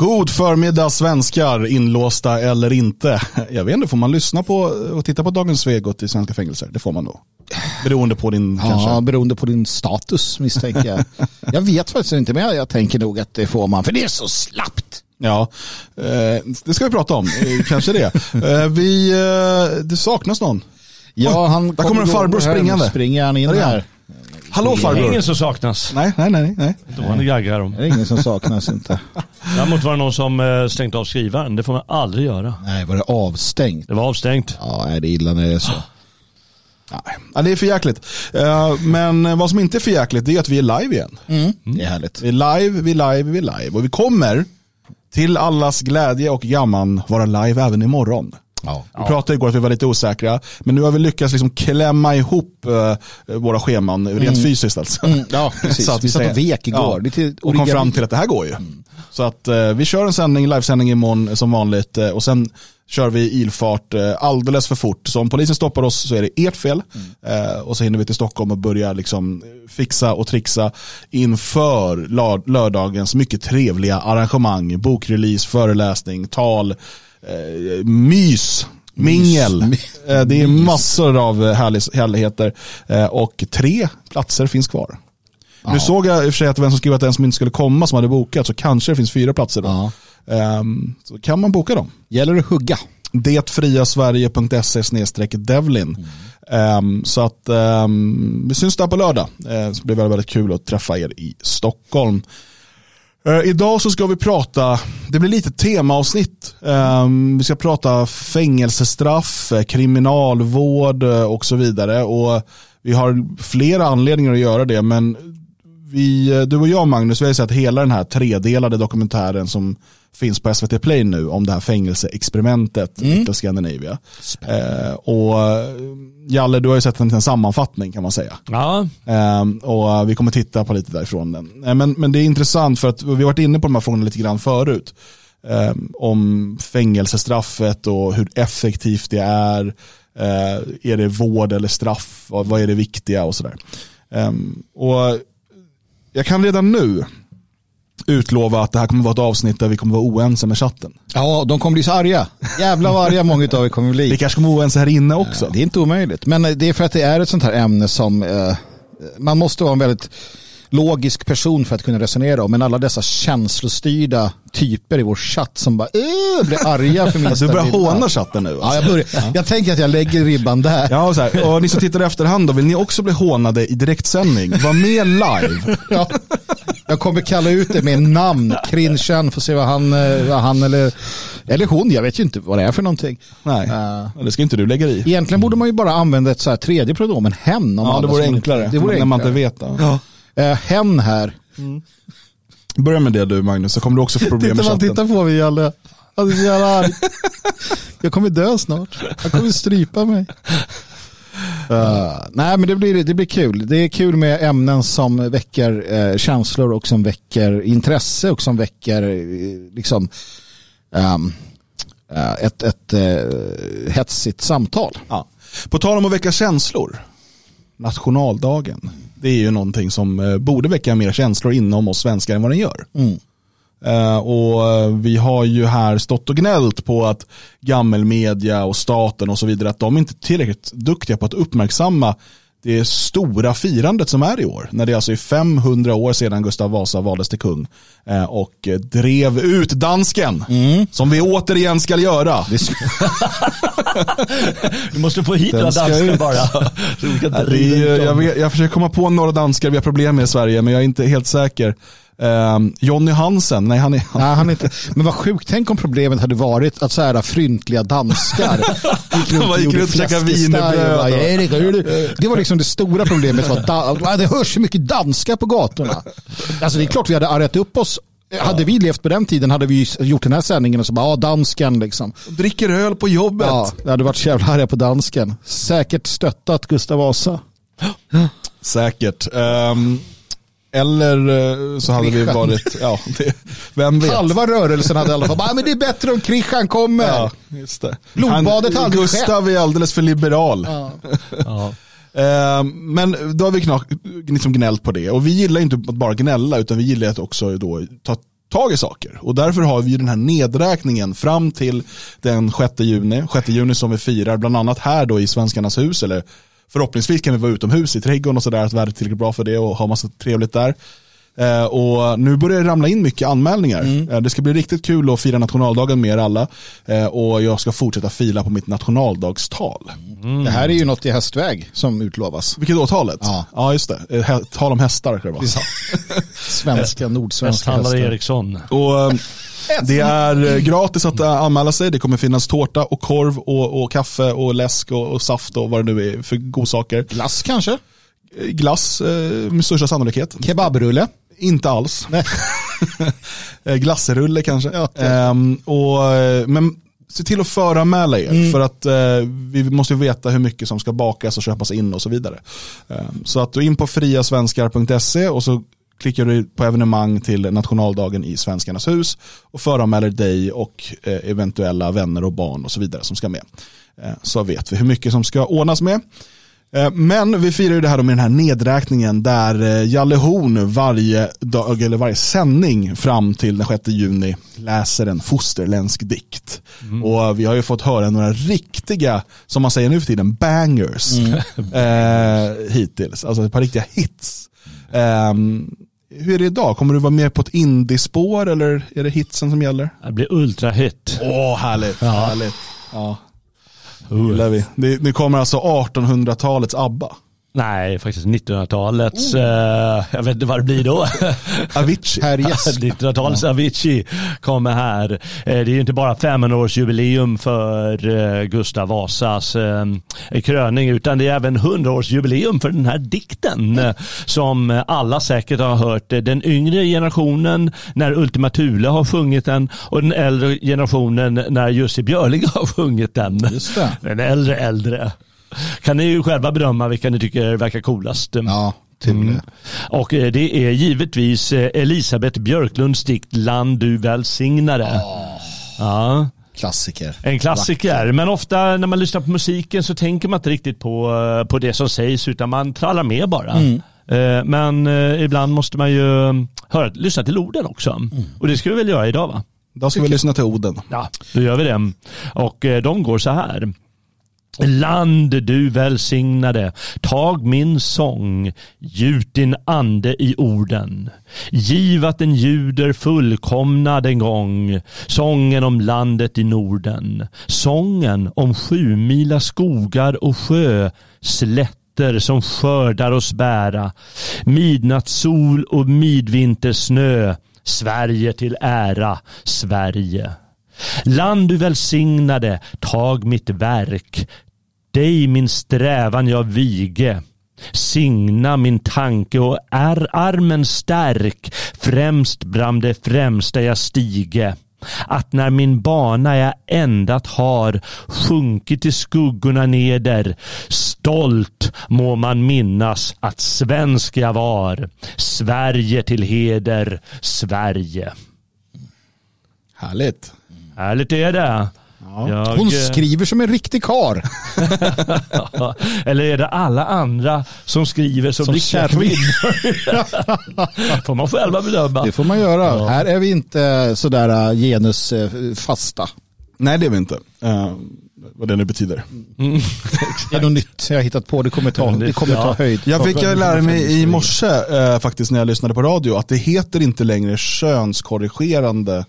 God förmiddag svenskar, inlåsta eller inte. Jag vet inte, får man lyssna på och titta på Dagens Svegot i svenska fängelser? Det får man då. Beroende på din Ja, kanske. beroende på din status misstänker jag. jag vet faktiskt inte, men jag, tänker nog att det får man, för det är så slappt. Ja, eh, det ska vi prata om. Eh, kanske det. Eh, vi, det saknas någon. Ja, han där kommer en farbror springande. Springer han in här. Hallå Det är farbror. ingen som saknas. Nej, nej, nej. nej. Då var det gaggar om. Det är ingen som saknas inte. Däremot var det någon som eh, stängt av skrivaren. Det får man aldrig göra. Nej, var det avstängt? Det var avstängt. Ja, är det är illa när det är så. Nej, ja, det är för jäkligt. Eh, Men vad som inte är för jäkligt det är att vi är live igen. Det är härligt. Vi är live, vi är live, vi är live. Och vi kommer till allas glädje och gamman vara live även imorgon. Ja. Vi pratade igår att vi var lite osäkra, men nu har vi lyckats liksom klämma ihop eh, våra scheman rent fysiskt. Alltså. Mm, ja, precis. Så att vi satt och vek igår. Ja, Lite och kom fram till att det här går ju. Så att eh, vi kör en sändning, livesändning imorgon som vanligt eh, och sen kör vi ilfart eh, alldeles för fort. Så om polisen stoppar oss så är det ert fel eh, och så hinner vi till Stockholm och börja liksom fixa och trixa inför lördagens mycket trevliga arrangemang, bokrelease, föreläsning, tal, eh, mys. Mingel. Eh, Det är massor av eh, härlig- härligheter eh, och tre platser finns kvar. Nu såg jag i och för sig att vem som skrev att den som inte skulle komma som hade bokat så kanske det finns fyra platser då. Ja. Ehm, så kan man boka dem. Gäller det att hugga? Detfriasverige.se devlin. Ehm, så att ehm, vi syns där på lördag. Uh, så det blir väldigt, väldigt kul att träffa er i Stockholm. Eh, idag så ska vi prata, det blir lite temaavsnitt. Ehm, vi ska prata fängelsestraff, eh, kriminalvård eh, och så vidare. Och vi har flera anledningar att göra det, men vi, du och jag Magnus, vi har sett hela den här tredelade dokumentären som finns på SVT Play nu om det här fängelseexperimentet Mm. Little Scandinavia. Eh, och eh, Jalle, du har ju sett en liten sammanfattning kan man säga. Ja, Ehm, och vi kommer titta på lite därifrån den. Eh, Men, men det är intressant för att vi har varit inne på de här frågorna lite grann förut. Ehm, om fängelsestraffet och hur effektivt det är. Eh, är det vård eller straff? Vad är det viktiga och sådär. Ehm, och jag kan redan nu utlova att det här kommer vara ett avsnitt där vi kommer vara oense med chatten. Ja, de kommer bli så arga. Jävlar vad arga många av er kommer bli. Vi kanske kommer vara oense här inne också. Det är inte omöjligt. Men eh, det är för att det är ett sånt här ämne som eh, man måste vara en väldigt logisk person för att kunna resonera om. Men alla dessa känslostyrda typer i vår chatt som bara "Åh", blir arga för minsta Du börjar håna chatten nu. Ja, Alltså. jag, börjar, jag tänker att jag lägger ribban där. Ja, och, så här, och ni som tittar i efterhand då, vill ni också bli hånade i direktsändning? Var med live. Ja. Jag kommer kalla ut det med namn, cringen, får se vad han, eh, vad han eller, eller hon, jag vet ju inte vad det är för någonting. Nej, Ja. det ska inte du lägga i. Egentligen borde man ju bara använda ett så här tredje pronomen, hen. Om Ja, det vore enklare. Det vore när man inte enklare. vet. Ja. Eh, hen här. Börja med det du Magnus, så kommer du också få problem med Titta, chatten. tittar på mig Jalle. Arg. Jag kommer dö snart. Han kommer strypa mig. Uh, nej men det blir, det blir kul. Det är kul med ämnen som väcker eh, känslor och som väcker intresse och som väcker eh, liksom ehm, eh, ett, ett eh, hetsigt samtal. Ja. På tal om att väcka känslor, nationaldagen, det är ju någonting som eh, borde väcka mer känslor inom oss svenskar än vad den gör. Mm. Eh, och eh, vi har ju här stått och gnällt på att gammelmedia och staten och så vidare, att de inte är tillräckligt duktiga på att uppmärksamma det stora firandet som är i år. När det alltså är 500 år sedan Gustav Vasa valdes till kung eh, och drev ut dansken. Som vi återigen ska göra. Du måste få hit några ska danskar bara. Så vi kan dem. jag, vet, jag försöker komma på några danskar vi har problem med i Sverige, men jag är inte helt säker. Um, Jonny Hansen, nej han är... Nej, han är inte. Men vad sjukt, tänk om problemet hade varit att så här fryntliga danskar gick runt och gjorde runt och käkade fläskesteg och wienerbröd bara, och- "Erik, hur är det?" Var liksom det stora problemet. Var det hörs så mycket danska på gatorna. Alltså det är klart vi hade argat upp oss. Hade vi levt på den tiden hade vi gjort den här sändningen och så bara, ja dansken liksom. Dricker öl på jobbet. Ja, det hade varit så jävla arga på dansken. Säkert stöttat Gustav Vasa. Säkert. Ehm, eller eh, så hade vi Christian. varit, ja, det, vem vet. Halva rörelsen hade i alla fall bara, "Ah, men det är bättre om Christian kommer. Ja, just det. Blodbadet har aldrig Gustav är alldeles för liberal. Ja. Ja. Ehm, men då har vi knak, liksom gnällt på det. Och vi gillar inte att bara gnälla, utan vi gillar att också då ta tag i saker. Och därför har vi den här nedräkningen fram till den 6 juni. 6 juni som vi firar bland annat här då i Svenskarnas hus. Eller förhoppningsvis kan vi vara utomhus i trädgården och sådär. Att vädret är tillräckligt bra för det och ha massa trevligt där. Eh, och nu börjar det ramla in mycket anmälningar. Mm. Eh, det ska bli riktigt kul att fira nationaldagen med er alla. Eh, och jag ska fortsätta fila på mitt nationaldagstal. Det här är ju något i hästväg som utlovas. Vilket årtalet? Ja. ja just det. Hä- Tal om hästar ska det vara. Svenska, nordsvenska hästar. Eriksson. Och det är gratis att anmäla sig. Det kommer finnas tårta och korv och, och kaffe och läsk och, och saft och vad det nu är för godsaker. Glass kanske? Glass eh, med största sannolikhet. Kebabrulle? Inte alls. Eh, Glassrulle kanske. Ja, Ehm, och, eh, men se till att föranmäla er. Mm. För att eh, vi måste veta hur mycket som ska bakas och köpas in och så vidare. Ehm, så att du in på friasvenskar.se och så klickar du på evenemang till nationaldagen i Svenskarnas hus och föranmäler dig och eh, eventuella vänner och barn och så vidare som ska med. Eh, så vet vi hur mycket som ska ordnas med. Eh, Men vi firar ju det här med den här nedräkningen där eh, Jalle Horn varje dag eller varje sändning fram till den 6 juni läser en fosterländsk dikt. Och vi har ju fått höra några riktiga, som man säger nu för tiden, bangers eh, hittills. Alltså ett par riktiga hits. Ehm, hur är det idag? Kommer du vara med på ett indiespår eller är det hitsen som gäller? Det blir ultrahit. Åh, härligt. härligt. Ja gillar vi. Det, det kommer alltså 1800-talets ABBA. Nej, faktiskt 1900-talets, eh, jag vet inte vad det blir då. Avicii. Herr yes. 1900-talets Avicii kommer här. Eh, Det är ju inte bara 500-årsjubileum för eh, Gustav Vasas eh, kröning utan det är även 100-årsjubileum för den här dikten eh, som alla säkert har hört. Eh, Den yngre generationen när Ultima Thule har sjungit den och den äldre generationen när Jussi Björling har sjungit den. Just det. Den äldre äldre. Kan ni ju själva bedöma vilka ni tycker verkar coolast. Ja, till Mm. Och eh, det är givetvis eh, Elisabeth Björklunds dikt Land du välsignade. Ja, klassiker. en klassiker. Men ofta när man lyssnar på musiken så tänker man inte riktigt på, eh, på det som sägs utan man trallar med bara. Eh, Men eh, ibland måste man ju eh, höra, lyssna till orden också. Och det ska vi väl göra idag va? Då ska vi lyssna till Oden. Ja, då gör vi det. Och eh, de går så här. Land du välsignade, tag min sång, gjut din ande i orden. Giv att den ljuder fullkomnad en gång, sången om landet i Norden. Sången om sjumila skogar och sjö, slätter som skördar oss bära. Midnattssol och midvintersnö, Sverige till ära, Sverige. Land du välsignade, tag mitt verk. Dig min strävan jag vige. Signa min tanke och är armen stärk. Främst bland det främsta jag stige. Att när min bana jag ändat har sjunkit i skuggorna neder stolt må man minnas att svensk jag var. Sverige till heder, Sverige. Härligt. Härligt är det. Jag, Hon skriver som en riktig kar. Eller är det alla andra som skriver som, Som riktiga kvinnor? får man själva bedöma. Det får man göra. Här är vi inte sådär äh, genusfasta. Nej, det är vi inte. Eh, vad det nu betyder. Det är något nytt jag har hittat på. Det kommer ta, det kommer ta Ja. höjd. Jag fick jag lära mig i morse eh, faktiskt när jag lyssnade på radio att det heter inte längre könskorrigerande,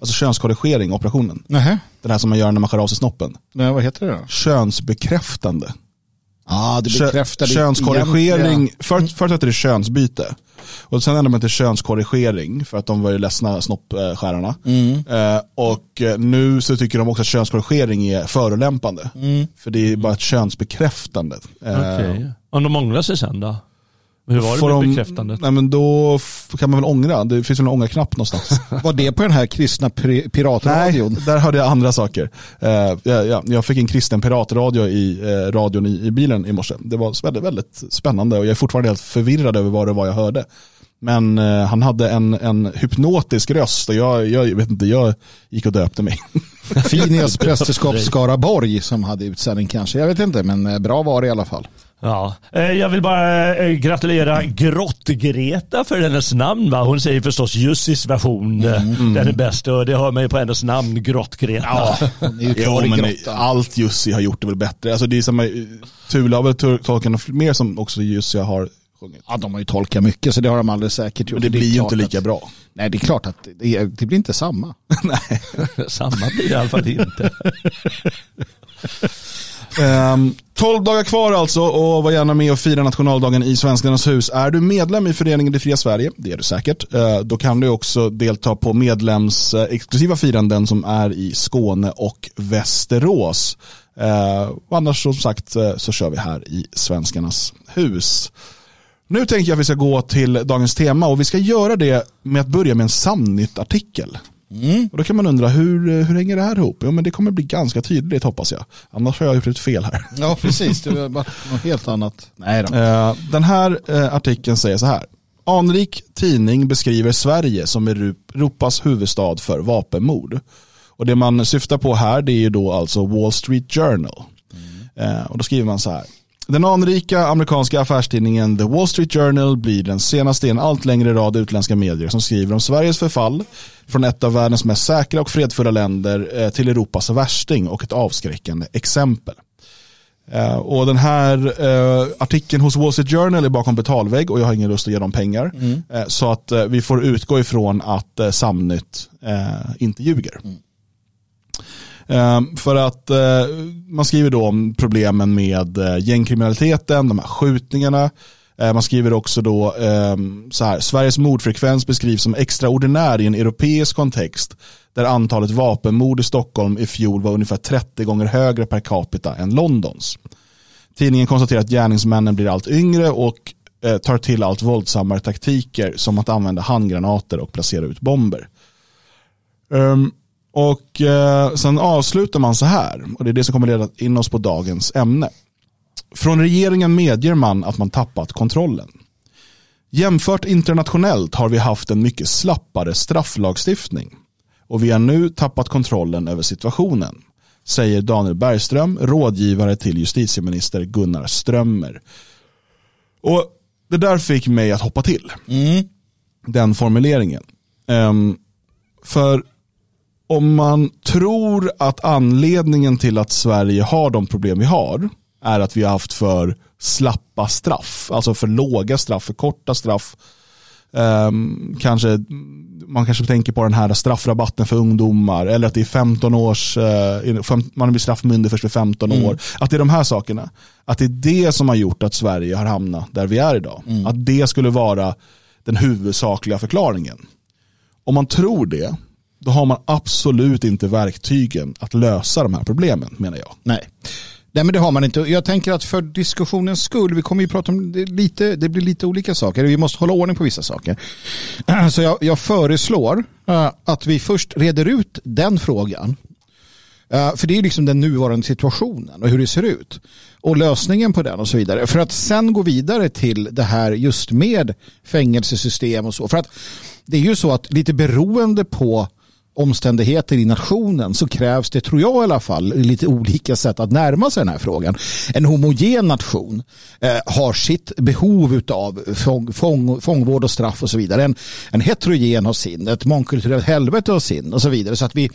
alltså könskorrigering, operationen. Nähä. Den här som man gör när man skär av sig snoppen. Nej, vad heter det då? Könsbekräftande. Ja, det bekräftar könskorrigering, först, först hette det könsbyte. Och sen ändrade man till könskorrigering för att de var ju ledsna snoppskärarna. Mm. Eh, och eh, nu så tycker de också att könskorrigering är förolämpande. Mm. För det är bara ett könsbekräftande. Eh. Om de ångrar sig sen då? Hur var det får med de- bekräftandet? Nej men då kan man väl ångra, det finns väl en ångerknapp någonstans. Var det på den här kristna pri- piratradion? Nej, där hörde jag andra saker. Eh, jag, jag, jag fick en kristen piratradio i eh, radion i, i bilen i morse. Det var väldigt, väldigt spännande och jag är fortfarande helt förvirrad över vad det var jag hörde. Men eh, han hade en, en hypnotisk röst och jag, jag vet inte, jag gick och döpte mig. Finias prästerskap Skaraborg som hade utsändning kanske. Jag vet inte, men bra var det i alla fall. Ja, eh, jag vill bara eh, gratulera Grott-Greta för hennes namn. Va? Hon säger förstås Jussis version. Mm. Den är bäst och det hör mig på hennes namn, Grott-Greta. Ja, jo, men allt Jussi har gjort är väl bättre. Alltså, det är samma, Tula har väl tolkat mer som också Jussi har sjungit. Ja, de har ju tolkat mycket så det har de alldeles säkert gjort. Men det blir ju inte lika att, bra. Nej, det är klart att det, det blir inte samma. nej, samma blir det i alla fall inte. Ehm, um, 12 dagar kvar alltså och var gärna med och fira nationaldagen i Svenskarnas hus. Är du medlem i föreningen Det fria Sverige, det är du säkert, uh, då kan du också delta på medlems uh, exklusiva firanden som är i Skåne och Västerås. Uh, annars som sagt eh, så kör vi här i Svenskarnas hus. Nu tänker jag att vi ska gå till dagens tema och vi ska göra det med att börja med en Samnytt-artikel. Mm. Och då kan man undra hur, hur hänger det här ihop? Jo men det kommer bli ganska tydligt hoppas jag. Annars har jag gjort ett fel här. Ja precis, det var något helt annat. Nej då. Eh, den här eh, artikeln säger så här. Anrik tidning beskriver Sverige som Europas huvudstad för vapenmord. Och det man syftar på här det är ju då alltså Wall Street Journal. Mm. Och då skriver man så här. Den anrika amerikanska affärstidningen The Wall Street Journal blir den senaste i en allt längre rad utländska medier som skriver om Sveriges förfall från ett av världens mest säkra och fredfulla länder eh, till Europas värsting och ett avskräckande exempel. Eh, och den här uh, artikeln hos Wall Street Journal är bakom betalvägg och jag har ingen lust att ge dem pengar. Mm. Så att vi får utgå ifrån att Samnytt inte ljuger. Mm. Ehm, för att eh, man skriver då om problemen med eh, gängkriminaliteten, de här skjutningarna. Ehm, man skriver också då ehm, så här, Sveriges mordfrekvens beskrivs som extraordinär i en europeisk kontext där antalet vapenmord i Stockholm i fjol var ungefär 30 gånger högre per capita än Londons. Tidningen konstaterar att gärningsmännen blir allt yngre och eh, tar till allt våldsammare taktiker som att använda handgranater och placera ut bomber. Um, och eh, sen avslutar man så här, och det är det som kommer leda in oss på dagens ämne. Från regeringen medger man att man tappat kontrollen. Jämfört internationellt har vi haft en mycket slappare strafflagstiftning och vi har nu tappat kontrollen över situationen, säger Daniel Bergström, rådgivare till justitieminister Gunnar Strömmer. Och Det där fick mig att hoppa till. Mm. Den formuleringen. Um, för om man tror att anledningen till att Sverige har de problem vi har är att vi har haft för slappa straff, alltså för låga straff, för korta straff. Um, kanske, man kanske tänker på den här straffrabatten för ungdomar eller att det är 15 års, uh, man blir straffmyndig först vid 15 mm. år. Att det är de här sakerna. Att det är det som har gjort att Sverige har hamnat där vi är idag. Mm. Att det skulle vara den huvudsakliga förklaringen. Om man tror det, då har man absolut inte verktygen att lösa de här problemen menar jag. Nej. Nej men det har man inte. Jag tänker att för diskussionens skull, vi kommer ju prata om det lite, det blir lite olika saker. Vi måste hålla ordning på vissa saker. Så jag, jag föreslår eh, att vi först reder ut den frågan. Eh, för det är liksom den nuvarande situationen och hur det ser ut. Och lösningen på den och så vidare. För att sen gå vidare till det här just med fängelsesystem och så. För att det är ju så att lite beroende på omständigheter i nationen så krävs det, tror jag i alla fall, lite olika sätt att närma sig den här frågan. En homogen nation eh, har sitt behov av fång, fång, fångvård och straff och så vidare. En, en heterogen har sin, ett mångkulturellt helvete har sin och så vidare. Så att vi,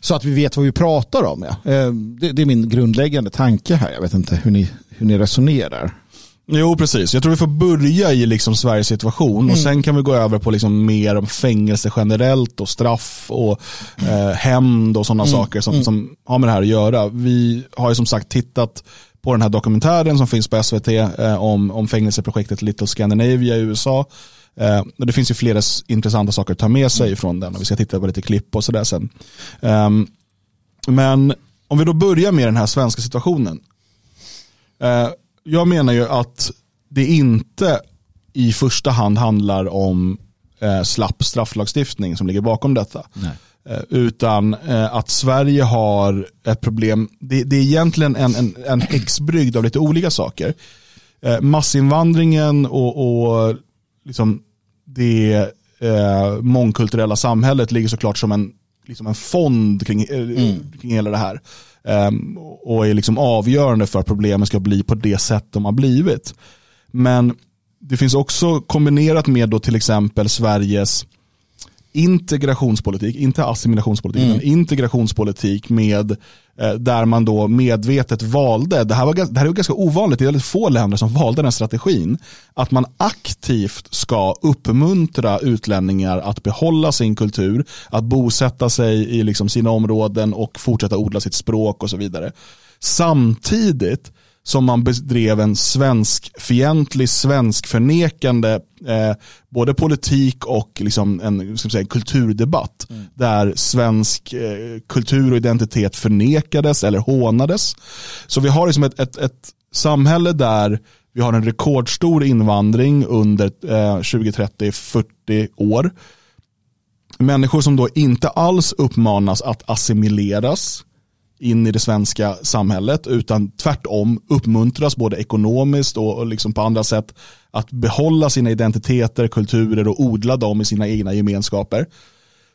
så att vi vet vad vi pratar om. Ja. Eh, det, det, är min grundläggande tanke här. Jag vet inte hur ni, hur ni resonerar. Jo, precis. Jag tror vi får börja i liksom Sveriges situation mm. och sen kan vi gå över på liksom mer om fängelse generellt och straff och eh, hämnd och sådana mm. saker som, mm. som har med det här att göra. Vi har ju som sagt tittat på den här dokumentären som finns på SVT eh, om, om fängelseprojektet Little Scandinavia i USA. Eh, det finns ju flera intressanta saker att ta med sig mm. från den och vi ska titta på lite klipp och sådär sen. Um, men om vi då börjar med den här svenska situationen. Jag menar ju att det inte i första hand handlar om eh, slapp strafflagstiftning som ligger bakom detta. Eh, utan eh, att Sverige har ett problem, det, det är egentligen en, en, en häxbrygd av lite olika saker. Eh, massinvandringen och, och liksom det eh, mångkulturella samhället ligger såklart som en liksom en fond kring, mm. kring hela det här. Um, och är liksom avgörande för att problemen ska bli på det sätt de har blivit. Men det finns också kombinerat med då till exempel Sveriges integrationspolitik, inte assimilationspolitik, mm. men integrationspolitik med Eh, där man då medvetet valde, det här, var, det här är ganska ovanligt, det är väldigt få länder som valde den strategin, att man aktivt ska uppmuntra utlänningar att behålla sin kultur, att bosätta sig i liksom sina områden och fortsätta odla sitt språk och så vidare. Samtidigt som man bedrev en svenskfientlig, svenskförnekande eh, både politik och liksom en ska säga, kulturdebatt mm. där svensk eh, kultur och identitet förnekades eller hånades. Så vi har liksom ett, ett, ett samhälle där vi har en rekordstor invandring under eh, 20, 30, 40 år. Människor som då inte alls uppmanas att assimileras in i det svenska samhället utan tvärtom uppmuntras både ekonomiskt och liksom på andra sätt att behålla sina identiteter, kulturer och odla dem i sina egna gemenskaper.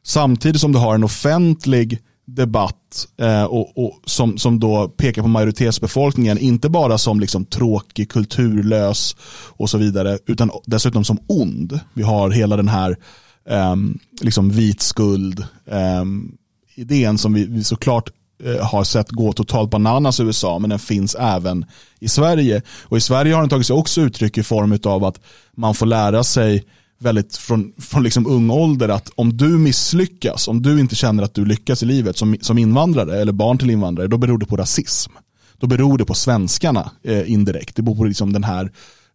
Samtidigt som du har en offentlig debatt eh, och, och, som, som då pekar på majoritetsbefolkningen, inte bara som liksom tråkig, kulturlös och så vidare, utan dessutom som ond. Vi har hela den här eh, liksom vit skuld, eh, idén som vi, vi såklart Eh, har sett gå totalt bananas i USA men den finns även i Sverige. Och i Sverige har den tagit sig också uttryck i form av att man får lära sig väldigt från, från liksom ung ålder att om du misslyckas, om du inte känner att du lyckas i livet som, som invandrare eller barn till invandrare, då beror det på rasism. Då beror det på svenskarna eh, indirekt. Det beror på liksom den här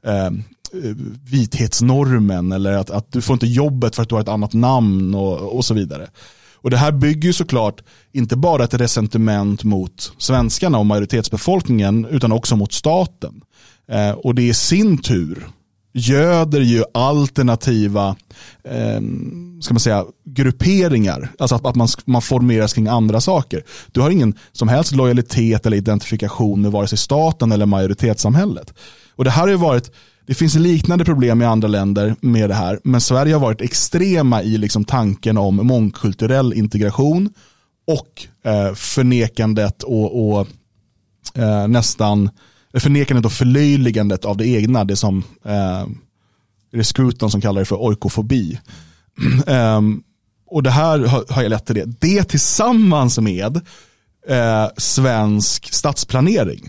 ehm, eh, vithetsnormen eller att, att du får inte jobbet för att du har ett annat namn och, och så vidare. Och det här bygger ju såklart inte bara ett resentiment mot svenskarna och majoritetsbefolkningen utan också mot staten. Eh, och det i sin tur göder ju alternativa eh, ska man säga, grupperingar. Alltså att, att man, man formeras kring andra saker. Du har ingen som helst lojalitet eller identifikation med vare sig staten eller majoritetssamhället. Och det här har ju varit det finns liknande problem i andra länder med det här, men Sverige har varit extrema i liksom tanken om mångkulturell integration och eh, förnekandet och, och eh, nästan förnekandet och förlöjligandet av det egna, det som eh, det är Scruton som kallar det för oikofobi. um, ehm, och det här har, har jag lett till det. Det tillsammans med eh, svensk stadsplanering.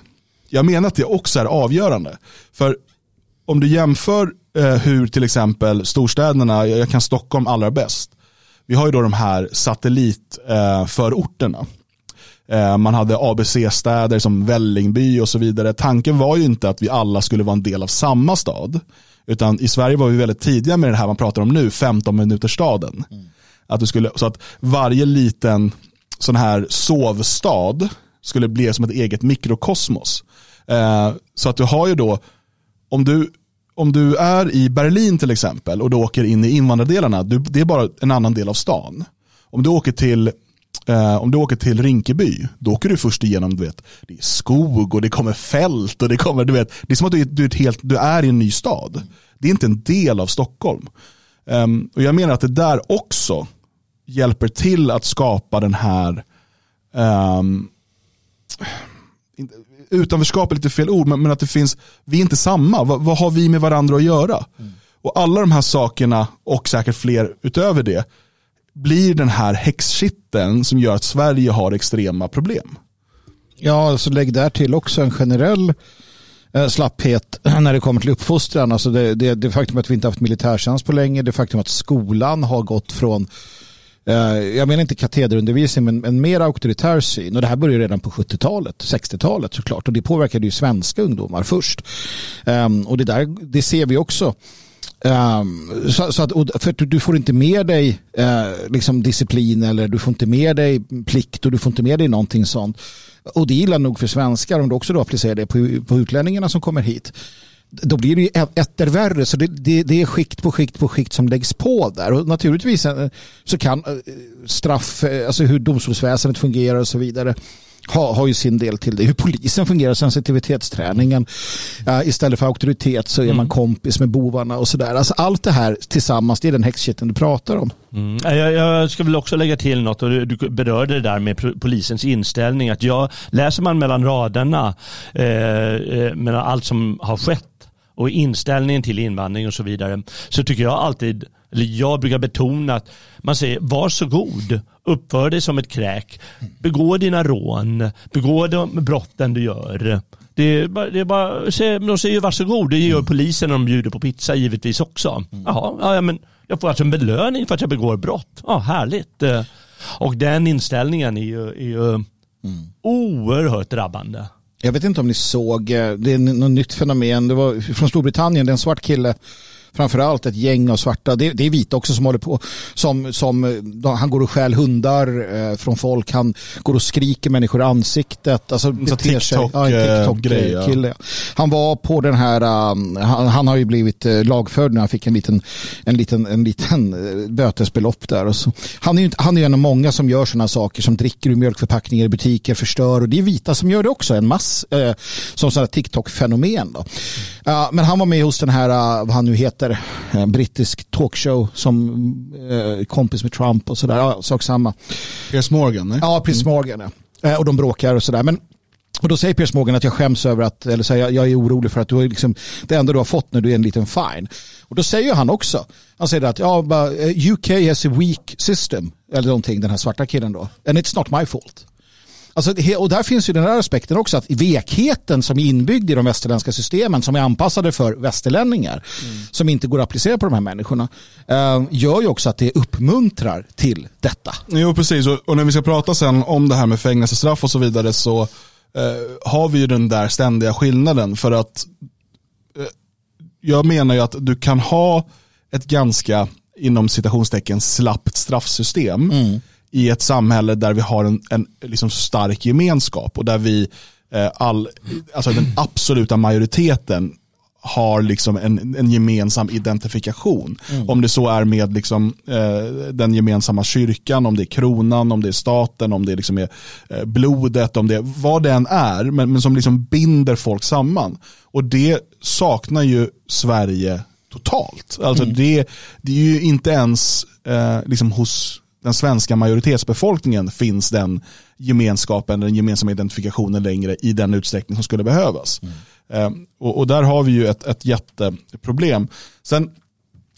Jag menar att det också är avgörande. För om du jämför eh, hur till exempel storstäderna, jag kan Stockholm allra bäst. Vi har ju då de här satellitförorterna. Eh, eh, man hade ABC-städer som Vällingby och så vidare. Tanken var ju inte att vi alla skulle vara en del av samma stad. Utan i Sverige var vi väldigt tidiga med det här man pratar om nu, 15 minuters staden. Mm. Att du skulle, så att varje liten sån här sovstad skulle bli som ett eget mikrokosmos. Eh, så att du har ju då om du, om du är i Berlin till exempel och du åker in i invandrardelarna, du, det är bara en annan del av stan. Om du åker till eh, om du åker till Rinkeby, då åker du först igenom, du vet, det är skog och det kommer fält och det kommer, du vet, det är som att du, du, är, helt, du är i en ny stad. Det är inte en del av Stockholm. Um, och jag menar att det där också hjälper till att skapa den här um, utanförskap är lite fel ord, men, men, att det finns, vi är inte samma, vad, vad har vi med varandra att göra? Mm. Och alla de här sakerna och säkert fler utöver det blir den här häxkitteln som gör att Sverige har extrema problem. Ja, alltså lägg där till också en generell eh, slapphet när det kommer till uppfostran. Alltså det, det, det faktum att vi inte haft militärtjänst på länge, det faktum att skolan har gått från Eh, jag menar inte katederundervisning men en mer auktoritär syn och det här började redan på 70-talet, 60-talet såklart och det påverkade ju svenska ungdomar först. Ehm, och det där, det ser vi också. Um, så, så, att, för du får inte med dig uh, liksom disciplin eller du får inte med dig plikt och du får inte med dig någonting sånt. Och det är illa nog för svenskar om du också då applicerar det på, på utlänningarna som kommer hit då blir det ju etter värre. Så det, det, det, är skikt på skikt på skikt som läggs på där. Och naturligtvis eh, så kan, eh, straff, alltså hur domstolsväsendet fungerar och så vidare har, har ju sin del till det. Hur polisen fungerar, sensitivitetsträningen. Uh, istället för auktoritet så är mm. man kompis med bovarna och sådär. Alltså allt det här tillsammans, det är den häxkitten du pratar om. Mm. Jag, jag, ska väl också lägga till något och du, du berörde det där med polisens inställning. Att jag, läser man mellan raderna, eh, eh, mellan allt som har skett och inställningen till invandring och så vidare, så tycker jag alltid, eller jag brukar betona att man säger varsågod, uppför dig som ett kräk, begå dina rån, begå de brotten du gör. Det är bara, det är bara, de säger varsågod, det gör polisen när de bjuder på pizza givetvis också. Jaha, ja, men jag får alltså en belöning för att jag begår brott. Ja, härligt. Och den inställningen är ju, är ju mm. oerhört drabbande. Jag vet inte om ni såg, eh, det är något nytt fenomen, det var från Storbritannien, det är en svart kille framförallt ett gäng av svarta, det, det är vita också som håller på, som, som han går och stjäl hundar eh, från folk, han går och skriker människor i ansiktet. Alltså, Så TikTok, ja, TikTok grej, ja. Han var på den här, han, han, har ju blivit lagförd när han fick en liten, en liten, en liten bötesbelopp där. Och så. Han är ju han är en av många som gör sådana saker som dricker ur mjölkförpackningar i butiker, förstör och det är vita som gör det också, en mass uh, som sådana TikTok-fenomen. Då. men han var med hos den här, vad han nu heter, en brittisk talkshow som eh, kompis med Trump och sådär. Ja, sak samma. Piers Morgan? Nej? Ja, Piers mm. Morgan. Eh, och de bråkar och sådär. Men och då säger Piers Morgan att jag skäms över att, eller säger jag är orolig för att du har liksom, det enda du har fått när du är en liten fine. Och då säger han också, han säger att ja, UK has a weak system, eller någonting, den här svarta killen då. And it's not my fault. Alltså, och där finns ju den här aspekten också att vekheten som är inbyggd i de västerländska systemen som är anpassade för västerlänningar mm. som inte går att applicera på de här människorna uh, gör ju också att det uppmuntrar till detta. Jo precis och, när vi ska prata sen om det här med fängelsestraff och så vidare så uh, har vi ju den där ständiga skillnaden för att uh, jag menar ju att du kan ha ett ganska inom citationstecken slappt straffsystem mm i ett samhälle där vi har en, en liksom stark gemenskap och där vi, eh, all, alltså den absoluta majoriteten har liksom en, en gemensam identifikation. Mm. Om det så är med liksom, eh, den gemensamma kyrkan, om det är kronan, om det är staten, om det liksom är eh, blodet, om det är vad det än är, men, men som liksom binder folk samman. Och det saknar ju Sverige totalt. Alltså mm. det, det är ju inte ens eh, liksom hos den svenska majoritetsbefolkningen finns den gemenskapen, den gemensamma identifikationen längre i den utsträckning som skulle behövas. Mm. och, och, där har vi ju ett, ett jätteproblem. Sen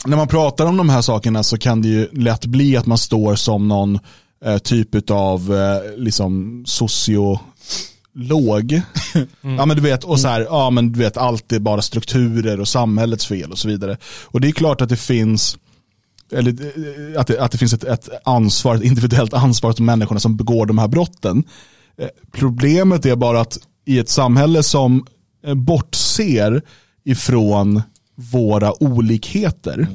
när man pratar om de här sakerna så kan det ju lätt bli att man står som någon eh, typ av eh, liksom sociolog. Mm. Ja men du vet, och så här, ja men du vet allt är bara strukturer och samhällets fel och så vidare. Och det är klart att det finns eller eh, att det, att det finns ett, ett ansvar, ett individuellt ansvar hos människorna som begår de här brotten. Eh, problemet är bara att i ett samhälle som eh, bortser ifrån våra olikheter,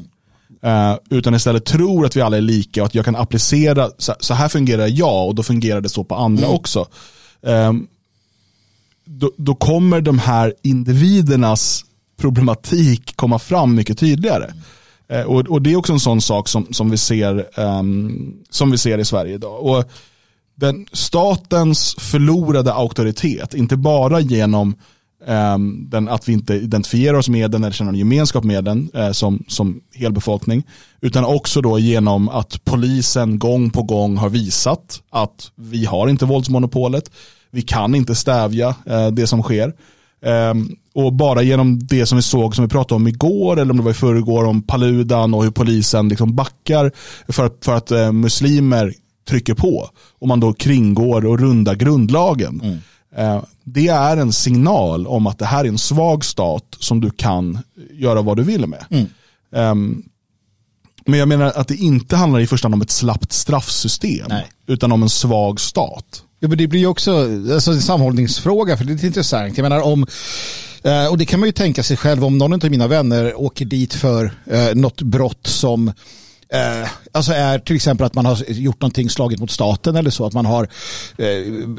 utan istället tror att vi alla är lika och att jag kan applicera, så här fungerar jag och då fungerar det så på andra mm. också. Ehm, då, då, kommer de här individernas problematik komma fram mycket tydligare. Eh, och, och, det är också en sån sak som, som, vi, ser, um, som vi ser i Sverige idag. Och den, statens förlorade auktoritet, inte bara genom um, den, att vi inte identifierar oss med den eller känner en gemenskap med den uh, som, som helbefolkning, utan också då genom att polisen gång på gång har visat att vi har inte våldsmonopolet, vi kan inte stävja uh, det som sker. Um, och bara genom det som vi såg, som vi pratade om igår, eller om det var i förrgår, om Paludan och hur polisen liksom backar för, för att uh, muslimer trycker på. Och man då kringgår och rundar grundlagen. Mm. Uh, det är en signal om att det här är en svag stat som du kan göra vad du vill med. Mm. Um, men jag menar att det inte handlar i första hand om ett slappt straffsystem, Nej. utan om en svag stat. Ja, men det blir ju också alltså, en samhållningsfråga, för det är lite intressant. Jag menar om eh, och det kan man ju tänka sig själv om någon av mina vänner åker dit för eh, något brott som eh, alltså är till exempel att man har gjort någonting slagit mot staten eller så, att man har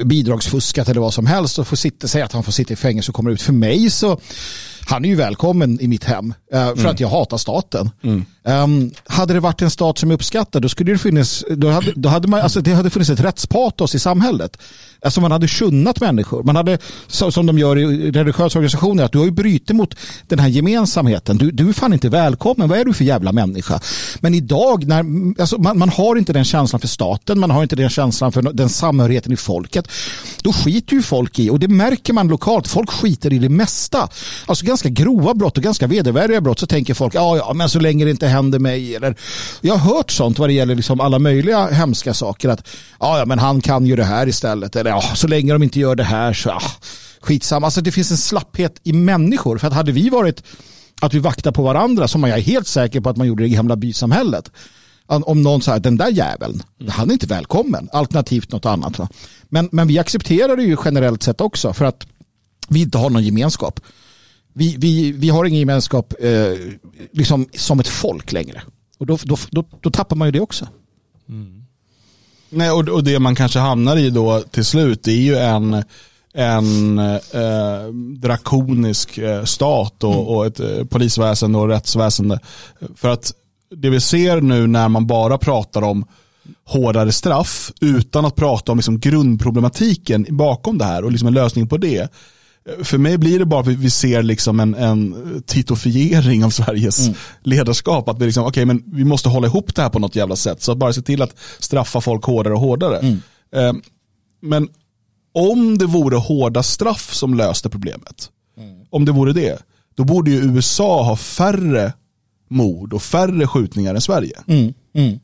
bidragsfuskat eller vad som helst och får sitta, säga att han får sitta i fängelse och kommer ut. För mig så han är ju välkommen i mitt hem eh, för att jag hatar staten. Um, hade det varit en stat som är uppskattad då skulle det finnas, då hade, då hade man, alltså det hade funnits ett rättspatos i samhället. Alltså man hade sjunnat människor. Man hade, så, som de gör i religiösa organisationer, att du har ju brutit mot den här gemensamheten. Du, du är fan inte välkommen. Vad är du för jävla människa? Men idag, när, alltså man, man har inte den känslan för staten, man har inte den känslan för den samhörigheten i folket. Då skiter ju folk i, och det märker man lokalt, folk skiter i det mesta. Alltså ganska grova brott och ganska vedervärdiga brott så tänker folk, ja, ja, men så länge det inte händer mig. Eller, jag har hört sånt vad det gäller liksom alla möjliga hemska saker. Att ja, ja, men han kan ju det här istället. Eller ja, så länge de inte gör det här så ja, skitsamma. Alltså det finns en slapphet i människor. För att hade vi varit att vi vaktar på varandra som jag är helt säker på att man gjorde i det gamla bysamhället. Om någon säger den där jäveln, han är inte välkommen. Alternativt något annat. Va? Men, men vi accepterar det ju generellt sett också för att vi inte har någon gemenskap. Vi, vi, vi har ingen gemenskap eh, liksom som ett folk längre. Och då, då, då, då tappar man ju det också. Nej, och, och det man kanske hamnar i då till slut är ju en, en eh, drakonisk eh, stat och, och ett eh, polisväsende och rättsväsende. För att det vi ser nu när man bara pratar om hårdare straff utan att prata om liksom grundproblematiken bakom det här och liksom en lösning på det. För mig blir det bara att vi ser liksom en, en titofiering av Sveriges mm. ledarskap. Att vi, liksom, okay, men vi måste hålla ihop det här på något jävla sätt. Så att bara se till att straffa folk hårdare och hårdare. Mm. Eh, men om det vore hårda straff som löste problemet, mm. om det vore det, då borde ju USA ha färre mord och färre skjutningar än Sverige. Mm. Mm.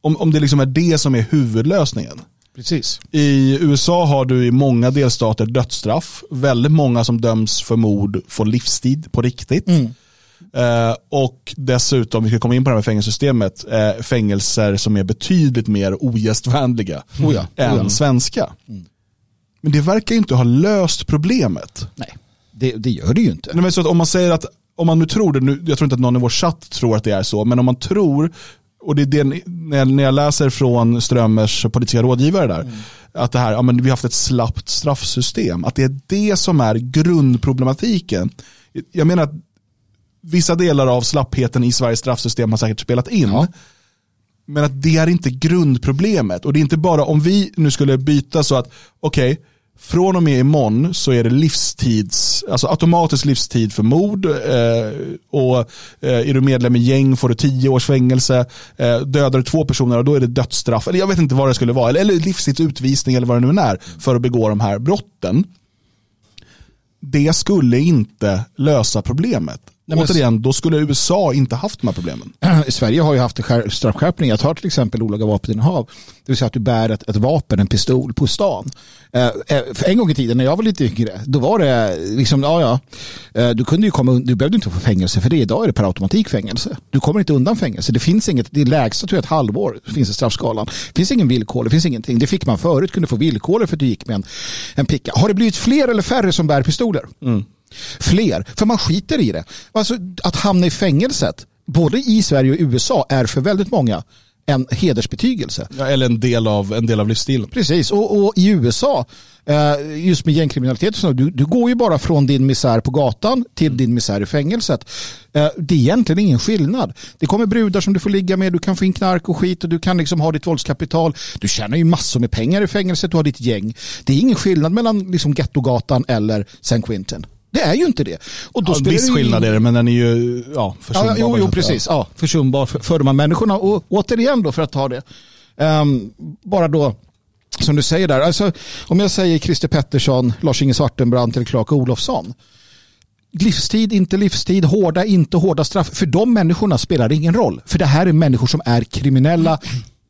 Om, om det liksom är det som är huvudlösningen. Precis. I USA har du i många delstater dödsstraff. Väldigt många som döms för mord får livstid på riktigt. Mm. Eh, och dessutom, vi ska komma in på det här med fängelsesystemet, eh, fängelser som är betydligt mer ogästvänliga Oh ja, än oh ja. svenska. Men det verkar inte ha löst problemet. Nej, det, det gör det ju inte. Nej, men så att om man säger att, om man nu tror det, nu, jag tror inte att någon i vår chatt tror att det är så, men om man tror, och det är det, när, jag, när jag läser från Strömers politiska rådgivare där, att det här, ja, men vi har haft ett slappt straffsystem, att det är det som är grundproblematiken. Jag menar att vissa delar av slappheten i Sveriges straffsystem har säkert spelat in. Ja. Men att det är inte grundproblemet. Och det är inte bara om vi nu skulle byta så att, okej, från och med imorgon så är det livstids, alltså automatisk livstid för mord eh, och eh, är du medlem i gäng får du tio års fängelse, eh, dödar du två personer och då är det dödsstraff, eller jag vet inte vad det skulle vara, eller, eller livstidsutvisning eller vad det nu är för att begå de här brotten. Det skulle inte lösa problemet. Nej, Återigen, då skulle USA inte haft de här problemen. Sverige har ju haft skär- straffskärpning. Jag tar till exempel olaga vapeninnehav. Det vill säga att du bär ett, ett vapen, en pistol på stan. Eh, eh, en gång i tiden när jag var lite yngre, då var det liksom, ja ja, eh, du kunde ju komma du behövde inte få fängelse för det. Idag är det per automatik fängelse. Du kommer inte undan fängelse. Det finns inget, det lägsta tror jag ett halvår finns i straffskalan. Det finns ingen villkor, det finns ingenting. Det fick man förut, kunde få villkor för att du gick med en, en picka. Har det blivit fler eller färre som bär pistoler? Fler, för man skiter i det. Alltså att hamna i fängelset, både i Sverige och USA, är för väldigt många en hedersbetygelse. Ja, eller en del av, en del av livsstilen. Precis, och, och i USA, eh, just med gängkriminalitet, så, du, du går ju bara från din misär på gatan till din misär i fängelset. Eh, det är egentligen ingen skillnad. Det kommer brudar som du får ligga med, du kan få in knark och skit och du kan liksom ha ditt våldskapital. Du tjänar ju massor med pengar i fängelset, du har ditt gäng. Det är ingen skillnad mellan liksom Gettogatan eller San Quentin. Det är ju inte det. Och då Ja, spelar viss ju skillnad ingen- är det, men den är ju ja, försumbar. Ja, jo, jo, precis. Ja, försumbar för, för de här människorna. Och återigen då för att ta det. Ehm, bara då, som du säger där. Alltså, om jag säger Christer Pettersson, Lars-Inge Svartenbrandt eller Clark Olofsson. Livstid, inte livstid, hårda, inte hårda straff. För de människorna spelar det ingen roll. För det här är människor som är kriminella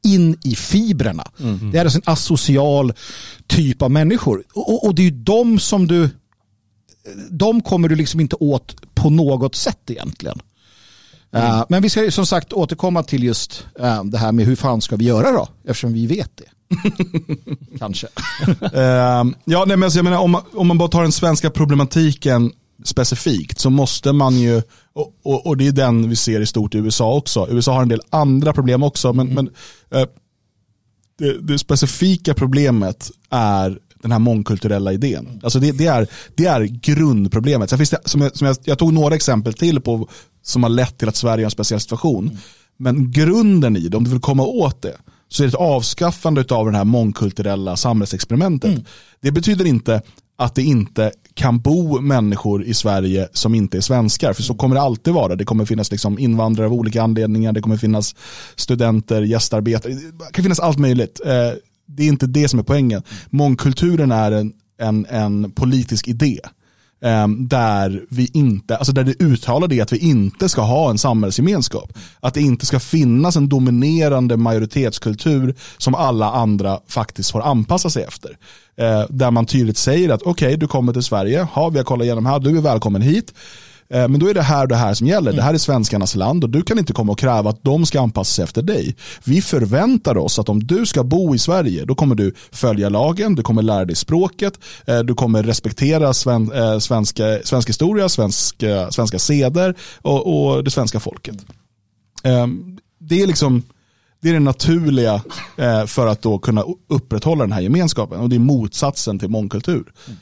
in i fibrerna. Det är alltså en asocial typ av människor. Och, och, och det är ju de som du de kommer du liksom inte åt på något sätt egentligen. Eh, men vi ska ju som sagt återkomma till just eh, det här med hur fan ska vi göra då? Eftersom vi vet det. Kanske. Ehm, ja, nej, men alltså, jag menar, om, man, om man bara tar den svenska problematiken specifikt så måste man ju, och, och, och det är den vi ser i stort i USA också. USA har en del andra problem också, men, men eh, det, det specifika problemet är den här mångkulturella idén. Alltså det, det, är, det är grundproblemet. Sen finns det, som jag, som jag, jag tog några exempel till på som har lett till att Sverige har en speciell situation. Mm. Men grunden i det, om du vill komma åt det, så är det ett avskaffande av det här mångkulturella samhällsexperimentet. Mm. Det betyder inte att det inte kan bo människor i Sverige som inte är svenskar. För så kommer det alltid vara. Det kommer finnas liksom invandrare av olika anledningar. Det kommer finnas studenter, gästarbetare. Det kan finnas allt möjligt. Det är inte det som är poängen. Mångkulturen är en, en, en politisk idé. Ehm, där vi inte, alltså där det uttalar det att vi inte ska ha en samhällsgemenskap. Att det inte ska finnas en dominerande majoritetskultur som alla andra faktiskt får anpassa sig efter. Eh, där man tydligt säger att okej, okay, du kommer till Sverige, ha, vi har kollat igenom här, du är välkommen hit. Eh, men då är det här och det här som gäller. Det här är svenskarnas land och du kan inte komma och kräva att de ska anpassa sig efter dig. Vi förväntar oss att om du ska bo i Sverige då kommer du följa lagen, du kommer lära dig språket, eh, du kommer respektera sven, eh, svenska, svensk historia, svenska, svenska seder och, och det svenska folket. Ehm, det är liksom det är det naturliga för att då kunna upprätthålla den här gemenskapen och det är motsatsen till mångkultur. Mm.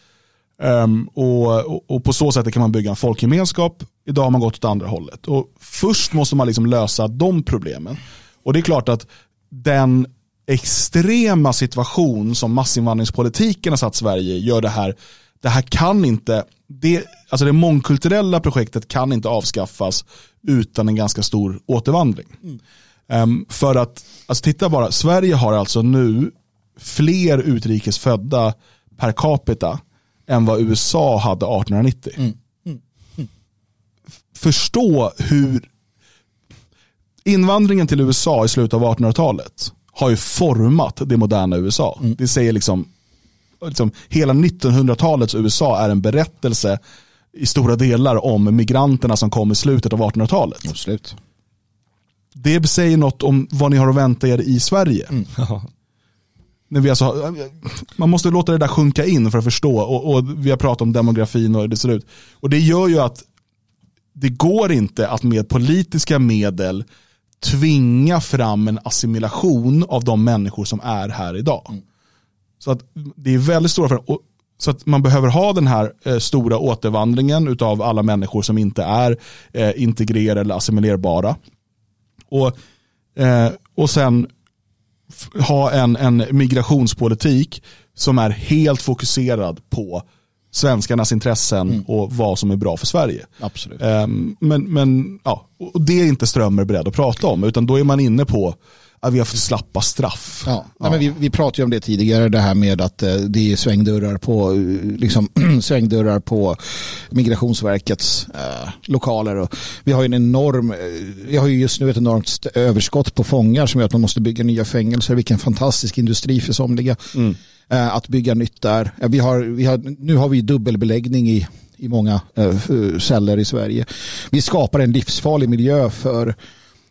Um, och, och, på så sätt kan man bygga en folkgemenskap. Idag har man gått åt andra hållet. Och först måste man liksom lösa de problemen. Och det är klart att den extrema situation som massinvandringspolitiken har satt Sverige i gör det här, det här kan inte, det, alltså det mångkulturella projektet kan inte avskaffas utan en ganska stor återvandring. Mm. Um, för att, alltså titta bara, Sverige har alltså nu fler utrikesfödda per capita än vad USA hade 1890. Mm. Mm. Mm. Förstå hur invandringen till USA i slutet av 1800-talet har ju format det moderna USA. Mm. Det säger liksom, liksom hela 1900-talets USA är en berättelse i stora delar om migranterna som kom i slutet av 1800-talet. Absolut. Det säger något om vad ni har att vänta er i Sverige. Mm. när vi alltså, man måste låta det där sjunka in för att förstå och, och vi har pratat om demografin och hur det ser ut. Och det gör ju att det går inte att med politiska medel tvinga fram en assimilation av de människor som är här idag. Mm. Så att det är väldigt stora för, så att man behöver ha den här eh, stora återvandringen av alla människor som inte är eh, integrerade eller assimilerbara. Och, eh, och sen ha en, en migrationspolitik som är helt fokuserad på svenskarnas intressen mm. och vad som är bra för Sverige. Absolut. Um, men, men ja, och det är inte Strömmer beredd att prata om, utan då är man inne på att vi har fått slappa straff. Ja, ja. Men vi, vi pratade ju om det tidigare, det här med att eh, det är svängdörrar på, eh, liksom, svängdörrar på Migrationsverkets eh, lokaler. Och vi har ju en enorm, eh, vi har ju just nu ett enormt överskott på fångar som gör att man måste bygga nya fängelser. Vilken fantastisk industri för somliga. Mm. Eh, att bygga nytt där. Vi har, vi har, nu har vi dubbelbeläggning i i många eh, celler i Sverige. Vi skapar en livsfarlig miljö för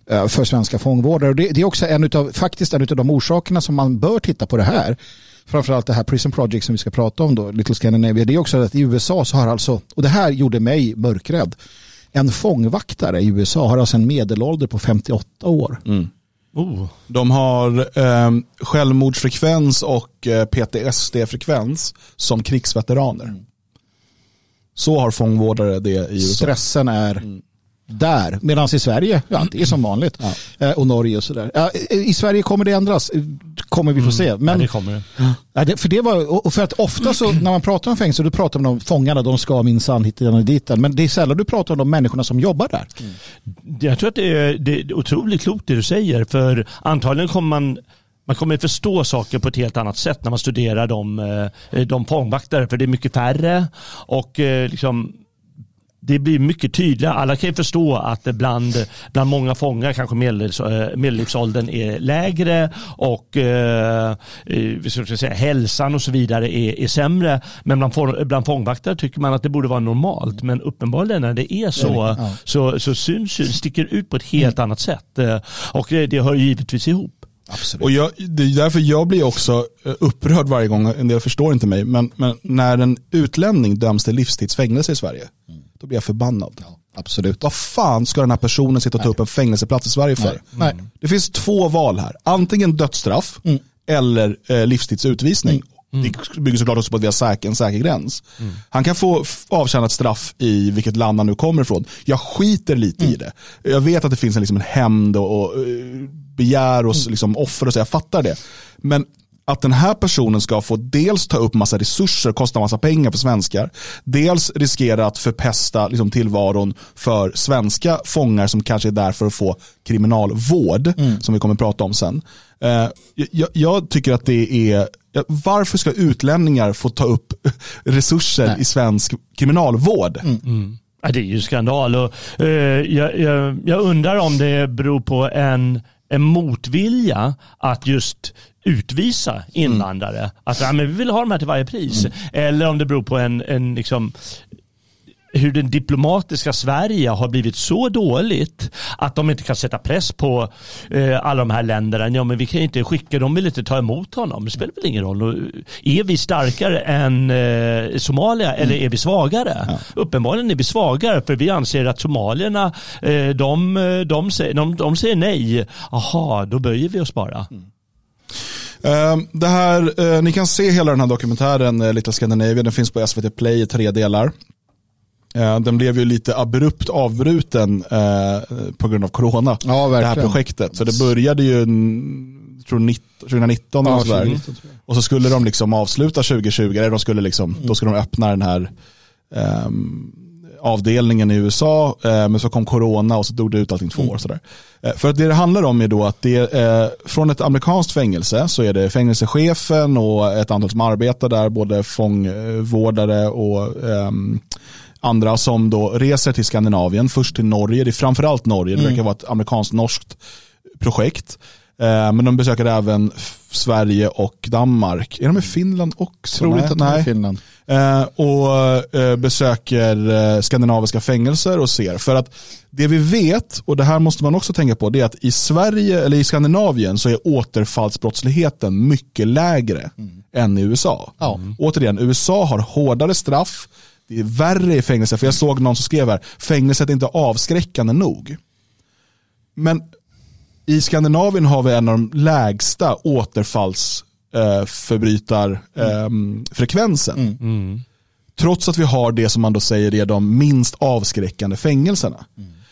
för svenska fångvårdare. Det, det är också en utav, faktiskt en av de orsakerna som man bör titta på det här. Framförallt det här Prison Project som vi ska prata om då, Little Scandinavia. Det är också att i USA så har alltså, och det här gjorde mig mörkrädd, en fångvaktare i USA har alltså en medelålder på 58 år. Mm. Oh. De har eh, självmordsfrekvens och eh, PTSD-frekvens som krigsveteraner. Mm. Så har fångvårdare det i USA. Stressen är mm där. Medan i Sverige, ja det är som vanligt. Ja. Eh, och Norge och sådär. Ja, I Sverige kommer det ändras, kommer vi få se. Men, ja, det kommer det. För det var, och för att ofta så när man pratar om fängelse, då pratar man om fångarna, de ska minsann hit och dit. Men det är sällan du pratar om de människorna som jobbar där. Mm. Jag tror att det är, det är otroligt klokt det du säger, för antagligen kommer man man kommer förstå saker på ett helt annat sätt när man studerar de, eh, de fångvaktare för det är mycket färre och eh, liksom det blir mycket tydligare. Alla kan ju förstå att bland, bland många fångar kanske eh, medellivsåldern är lägre och eh, ska säga, hälsan och så vidare är, är sämre. Men bland, bland fångvaktare tycker man att det borde vara normalt. Men uppenbarligen när det är så ja. så, så syns det sticker ut på ett helt mm. annat sätt. Eh, och det, det hör givetvis ihop. Absolut. Och jag, det är därför jag blir också eh, upprörd varje gång, en del förstår inte mig, men, men när en utlänning döms till livstidsfängelse i Sverige, mm då blir jag förbannad. Ja, absolut. Vad fan ska den här personen sitta och ta upp en fängelseplats i Sverige för? Nej. Nej. Det finns två val här. Antingen dödsstraff mm. eller eh, livstidsutvisning. Mm. Det bygger såklart också på att vi har säker, en säker gräns. Han kan få avtjäna ett straff i vilket land han nu kommer ifrån. Jag skiter lite i det. Jag vet att det finns en, liksom en hämnd och, och eh, begär och s- liksom, offer och så, jag fattar det. Men att den här personen ska få dels ta upp massa resurser, kosta massa pengar för svenskar, dels riskera att förpesta liksom, tillvaron för svenska fångar som kanske är där för att få kriminalvård, som vi kommer att prata om sen. Eh, jag, jag tycker att det är, varför ska utlänningar få ta upp resurser i svensk kriminalvård? Ja, det är ju skandal. Och, eh, jag, jag, jag undrar om det beror på en, en motvilja att just utvisa invandrare. Att ja, men vi vill ha dem här till varje pris. Eller om det beror på en, en liksom, hur den diplomatiska Sverige har blivit så dåligt att de inte kan sätta press på eh, alla de här länderna. Ja, men vi kan inte skicka, de vill inte ta emot honom. Det spelar väl ingen roll. Och, Är vi starkare än eh, Somalia eller är vi svagare? Uppenbarligen är vi svagare för vi anser att somalierna eh, de, eh, de, säger, de, de säger nej. Aha, då böjer vi oss bara. Eh, Det här, eh, ni kan se hela den här dokumentären, eh, Little Scandinavia, den finns på SVT Play i tre delar. Eh, Den blev ju lite abrupt avbruten eh, på grund av corona, Ja, det här projektet. Så det började ju tror 19, 2019 Ja, och, sådär. 2019 tror och så skulle de liksom avsluta 2020, eller de skulle liksom, då skulle de öppna den här ehm, avdelningen i USA, eh, men så kom corona och så dog det ut allting två år. Sådär. Eh, för att det det handlar om är då att det är, eh, från ett amerikanskt fängelse så är det fängelsechefen och ett antal som arbetar där, både fångvårdare och ehm, andra som då reser till Skandinavien, först till Norge, det är framförallt Norge, det verkar vara ett amerikanskt-norskt projekt. Eh, Men de besöker även Sverige och Danmark. Är de i Finland också? Troligt Nej, att de är i. Finland. Eh, och eh, besöker skandinaviska fängelser och ser. För att det vi vet, och det här måste man också tänka på, det är att i Sverige eller i Skandinavien så är återfallsbrottsligheten mycket lägre än i USA. Ja. Återigen, USA har hårdare straff, det är värre i fängelse, för jag såg någon som skrev här, fängelset är inte avskräckande nog. Men i Skandinavien har vi en av de lägsta återfallsförbrytarfrekvensen. Trots att vi har det som man då säger är de minst avskräckande fängelserna.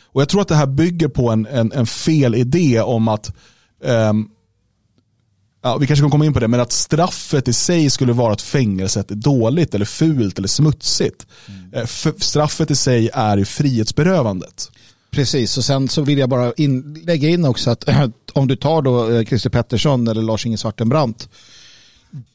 Och Jag tror att det här bygger på en, en, en fel idé om att ehm, Ja, vi kanske kommer komma in på det, men att straffet i sig skulle vara att fängelset är dåligt eller fult eller smutsigt. Eh, för straffet i sig är ju frihetsberövandet. Precis, och sen så vill jag bara in, lägga in också att om du tar då eh, Christer Pettersson eller Lars-Inge Svartenbrandt,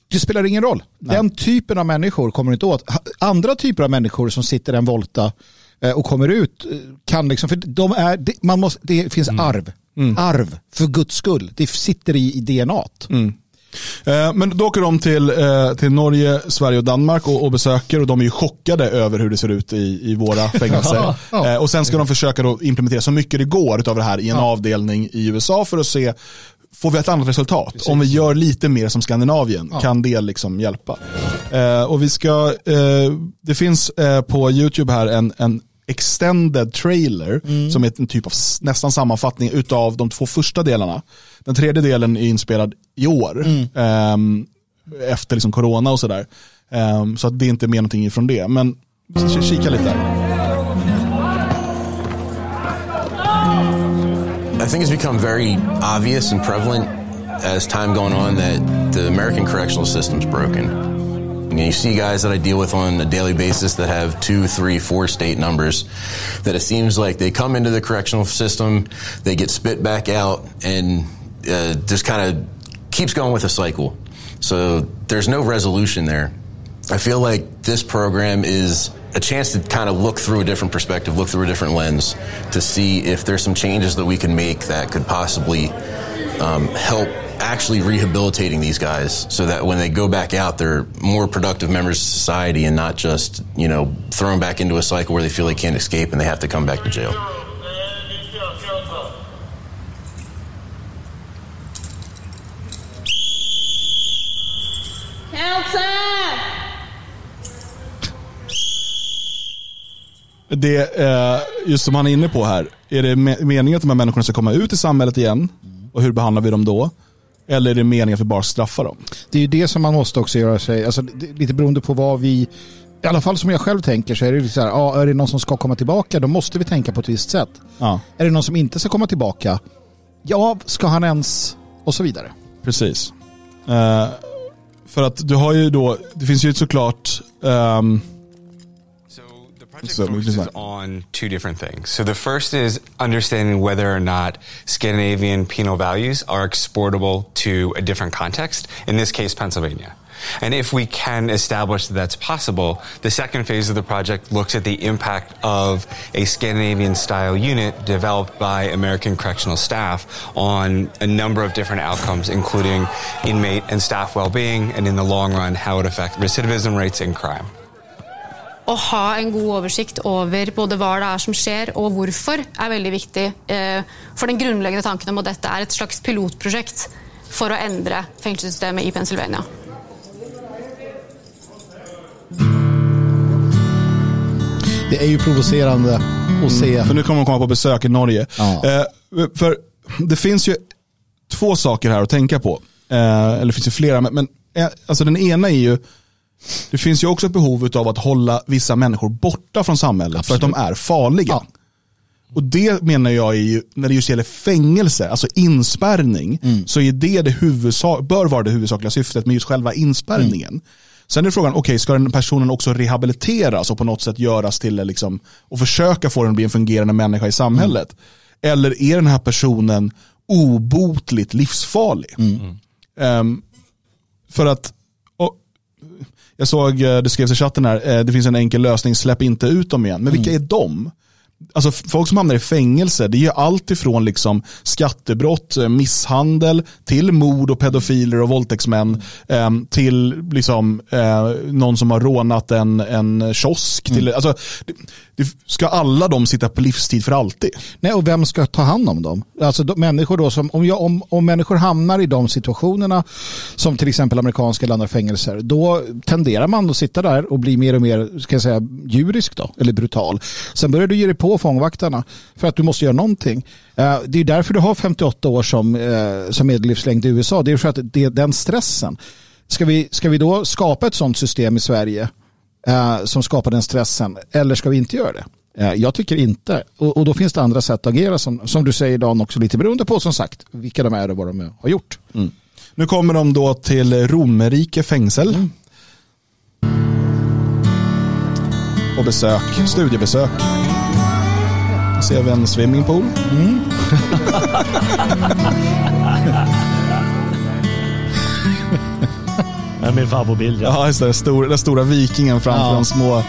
det spelar ingen roll. Den typen av människor kommer inte åt. Andra typer av människor som sitter en volta eh, och kommer ut eh, kan liksom, för de är, man måste, det finns arv. Arv, för guds skull. Det sitter i, i DNA. Eh, Men då åker de till, eh, till Norge, Sverige och Danmark och, och besöker och de är ju chockade över hur det ser ut i, i våra fängelser. Ja. Eh, Och sen ska de försöka då implementera så mycket det går av det här i en avdelning i USA för att se Får vi ett annat resultat? Om vi gör lite mer som Skandinavien, kan det liksom hjälpa? Eh, och vi ska, eh, det finns eh, på YouTube här en, en extended trailer som är en typ av nästan sammanfattning utav de två första delarna. Den tredje delen är inspelad i år. ehm, efter liksom corona och sådär. Ehm, så att det är inte mer någonting ifrån det. Men kika lite där. I think it's become very obvious and prevalent as time going on that the American correctional system's broken. You, know, you see guys that I deal with on a daily basis that have two, three, four state numbers that it seems like they come into the correctional system, they get spit back out, and uh, just kind of keeps going with a cycle. So there's no resolution there. I feel like this program is a chance to kind of look through a different perspective, look through a different lens to see if there's some changes that we can make that could possibly um, help actually rehabilitating these guys so that when they go back out, they're more productive members of society and not just, you know, thrown back into a cycle where they feel they can't escape and they have to come back to jail. Det, eh, just som han är inne på här, är det me- meningen att de här människorna ska komma ut i samhället igen? Och hur behandlar vi dem då? Eller är det meningen att vi bara straffar dem? Det är ju det som man måste också göra sig, alltså, lite beroende på vad vi, i alla fall som jag själv tänker så är det så här, ja, är det någon som ska komma tillbaka då måste vi tänka på ett visst sätt. Ja. Är det någon som inte ska komma tillbaka, ja, ska han ens, och så vidare. Precis. Uh, för att du har ju då, det finns ju såklart um, project focuses on two different things. So the first is understanding whether or not Scandinavian penal values are exportable to a different context, in this case, Pennsylvania. And if we can establish that that's possible, the second phase of the project looks at the impact of a Scandinavian style unit developed by American correctional staff on a number of different outcomes, including inmate and staff well being, and in the long run, how it affects recidivism rates and crime. Å ha en god oversikt over både hva det er som skjer og hvorfor, er veldig viktig. Eh, for den grunnleggende tanken om at dette er et slags pilotprosjekt for å endre fengselssystemet i Pennsylvania. Det är ju provocerande att se. Mm, för nu kommer de komma på besök i Norge. Ja. Eh, för det finns ju två saker här att tänka på. Eh, eller det finns ju flera, men, men eh, alltså den ena är ju det finns ju också ett behov av att hålla vissa människor borta från samhället Absolut. för att de är farliga. Ja. Och det menar jag är ju, när det just gäller fängelse, alltså inspärrning, mm. så är det det huvudsak, bör vara det huvudsakliga syftet med just själva inspärrningen. Mm. Sen är frågan, okej, okay, ska den personen också rehabiliteras och på något sätt göras till, liksom, och försöka få den att bli en fungerande människa i samhället? Mm. Eller är den här personen obotligt livsfarlig? Um, för att jag såg, eh, det skrevs i chatten här, eh, det finns en enkel lösning, släpp inte ut dem igen. Men vilka mm. är de? Alltså folk som hamnar i fängelse, det är allt ifrån liksom skattebrott, eh, misshandel, till mord och pedofiler och våldtäktsmän, eh, till liksom, eh, någon som har rånat en, en kiosk. Mm. Till, alltså, det, ska alla de sitta på livstid för alltid? Nej, och vem ska ta hand om dem? Alltså de, människor då som, om, jag, om, om människor hamnar i de situationerna, som till exempel amerikanska eller andra fängelser, då tenderar man att sitta där och bli mer och mer, ska jag säga, djurisk då, eller brutal. Sen börjar du ge dig på fångvaktarna för att du måste göra någonting. Eh, det är därför du har 58 år som, eh, som medellivslängd i USA. Det är för att det är den stressen. Ska vi, ska vi då skapa ett sådant system i Sverige eh, som skapar den stressen eller ska vi inte göra det? Jag tycker inte. Och, och, då finns det andra sätt att agera som, som du säger Dan också lite beroende på som sagt vilka de är och vad de har gjort. Mm. Nu kommer de då till Romerike fängsel. Mm. Och besök, studiebesök ser vi en swimmingpool. Mm. det är min favoritbild. Ja, ja just det. Den stora, den stora vikingen framför ja. de små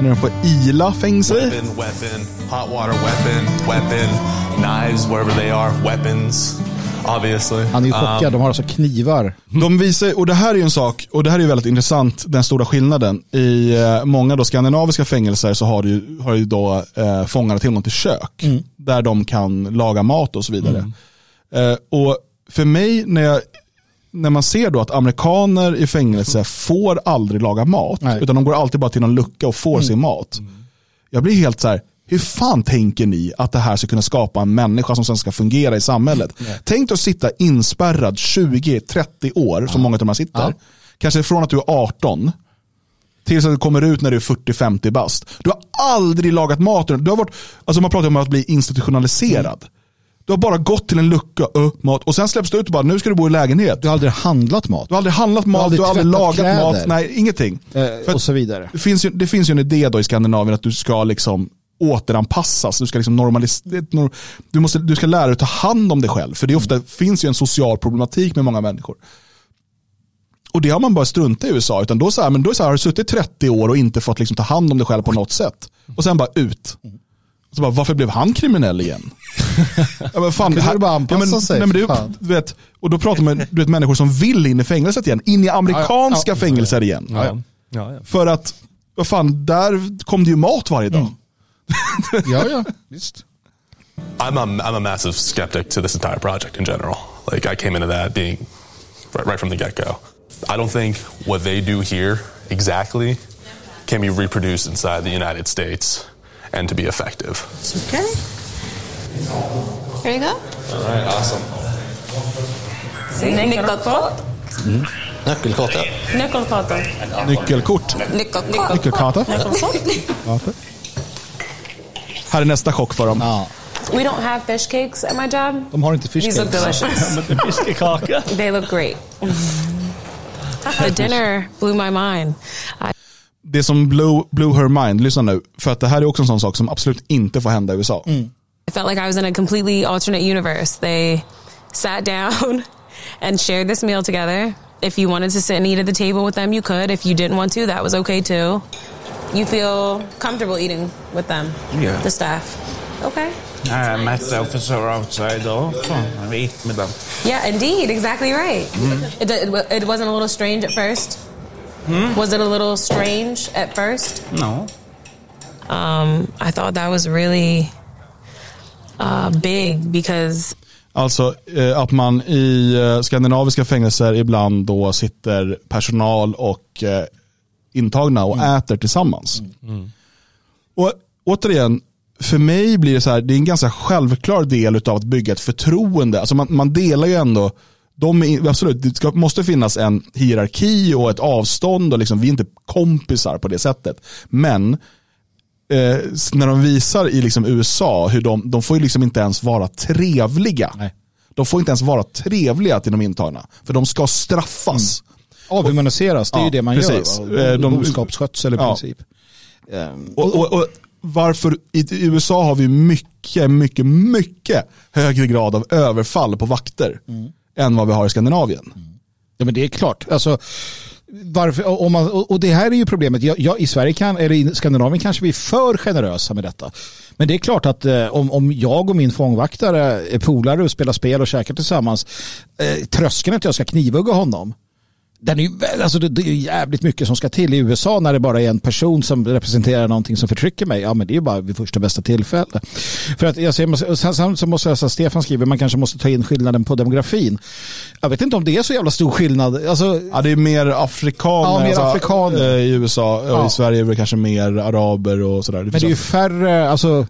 Nu är på Ila fängsel. Weapon, weapon, hot water weapon, weapon, knives wherever they are, weapons. Obviously. Han är ju chockad, um, de har alltså knivar. De visar, och det här är ju en sak, och det här är ju väldigt intressant, den stora skillnaden. I eh, många då skandinaviska fängelser så har ju, har ju då eh, fångarna tillgång till kök. Mm. Där de kan laga mat och så vidare. Mm. Eh, och för mig, när, jag, när man ser då att amerikaner i fängelse får aldrig laga mat, Nej. utan de går alltid bara till någon lucka och får mm. sin mat. Jag blir helt så här, hur fan tänker ni att det här ska kunna skapa en människa som sen ska fungera i samhället? Nej. Tänk att sitta inspärrad 20-30 år, ja. som många av de här sitter. Ja. Kanske från att du är 18 tills att du kommer ut när du är 40-50 bast. Du har aldrig lagat mat. Du har varit, alltså man pratar om att bli institutionaliserad. Mm. Du har bara gått till en lucka, uh, mat och sen släpps du ut och bara nu ska du bo i lägenhet. Du har aldrig handlat mat. Du har aldrig handlat mat, du har aldrig, du har aldrig lagat kläder. mat, nej ingenting. Eh, och så vidare. Det finns, ju, det finns ju en idé då i Skandinavien att du ska liksom återanpassas. Du ska liksom normalisera, du, måste, du ska lära dig att ta hand om dig själv. För det ofta, mm. finns ju en social problematik med många människor. Och det har man bara struntat i USA. Utan då, så här, men då så här, har du suttit 30 år och inte fått liksom ta hand om dig själv på något sätt. Och sen bara ut. Och så bara, varför blev han kriminell igen? ja, men fan, det här, bara anpassa ja, men, sig. Nej, men det, du vet, och då pratar man du vet, människor som vill in i fängelset igen. In i amerikanska ja, ja, fängelser igen. För att, vad fan, där kom det ju mat varje dag. Mm. ja, ja, visst. I'm a, I'm a massive skeptic to this entire project in general. Like I came into that being right, right from the get go. I don't think what they do here exactly can be reproduced inside the United States and to be effective. It's okay. Here you go. All right, awesome. See, mm. Nyckelkort. Nyckelkort. Nyckelkort. Nyckelkort. Nyckelkarta. Nyckelkort. Här är nästa chock för dem. Ja, We don't have fish cakes at my job. de har inte These look fiskcakes. delicious. Fiskekaka. they look great. The dinner blew my mind. I Det som blew, blew her mind, lyssna nu, för att det här är också en sån sak som absolut inte får hända i USA. Mm. felt like I was in a completely alternate universe. They sat down and shared this meal together. If you wanted to sit and eat at the table with them, you could. If you didn't want to, that was okay too. You feel comfortable eating with them, Yeah. the staff. Okay. I met the officer outside also. I eat with them. Yeah, indeed, exactly right. Mm. It, it, it wasn't a little strange at first. Was it a little strange at first? No. Um, I thought that was really uh, big because Alltså eh, att man i eh, skandinaviska fängelser ibland då sitter personal och eh, intagna och äter tillsammans. Och återigen, för mig blir det så här, det är en ganska självklar del av att bygga ett förtroende. Alltså man, man delar ju ändå, de är, absolut, det ska, måste finnas en hierarki och ett avstånd och liksom, vi är inte kompisar på det sättet. Men eh, när de visar i liksom USA hur de, de får ju liksom inte ens vara trevliga. Nej. De får inte ens vara trevliga till de intagna. För de ska straffas. Avhumaniseras, det är ju Ja, det man precis. gör. Eh, Boskapsskötsel i Ja. princip. Ehm, Och, och, och varför i i USA har vi mycket, mycket, mycket högre grad av överfall på vakter än vad vi har i Skandinavien. Ja, men det är klart. Alltså, varför, om man, och och det här är ju problemet. Jag, jag, I Sverige kan, eller i Skandinavien kanske vi är för generösa med detta. Men det är klart att eh, om, om jag och min fångvaktare är polare och spelar spel och käkar tillsammans, eh, tröskeln att jag ska knivhugga honom, den är alltså det, det är jävligt mycket som ska till i USA när det bara är en person som representerar någonting som förtrycker mig. Ja men det är ju bara vid första bästa tillfälle. För att jag ser, sen, så måste jag säga, Stefan skriver, man kanske måste ta in skillnaden på demografin. Jag vet inte om det är så jävla stor skillnad. Alltså, Ja, det är mer afrikaner, Ja, mer alltså, afrikaner. eh, i USA. Och Ja. I Sverige är det kanske mer araber och sådär. men det är ju färre, alltså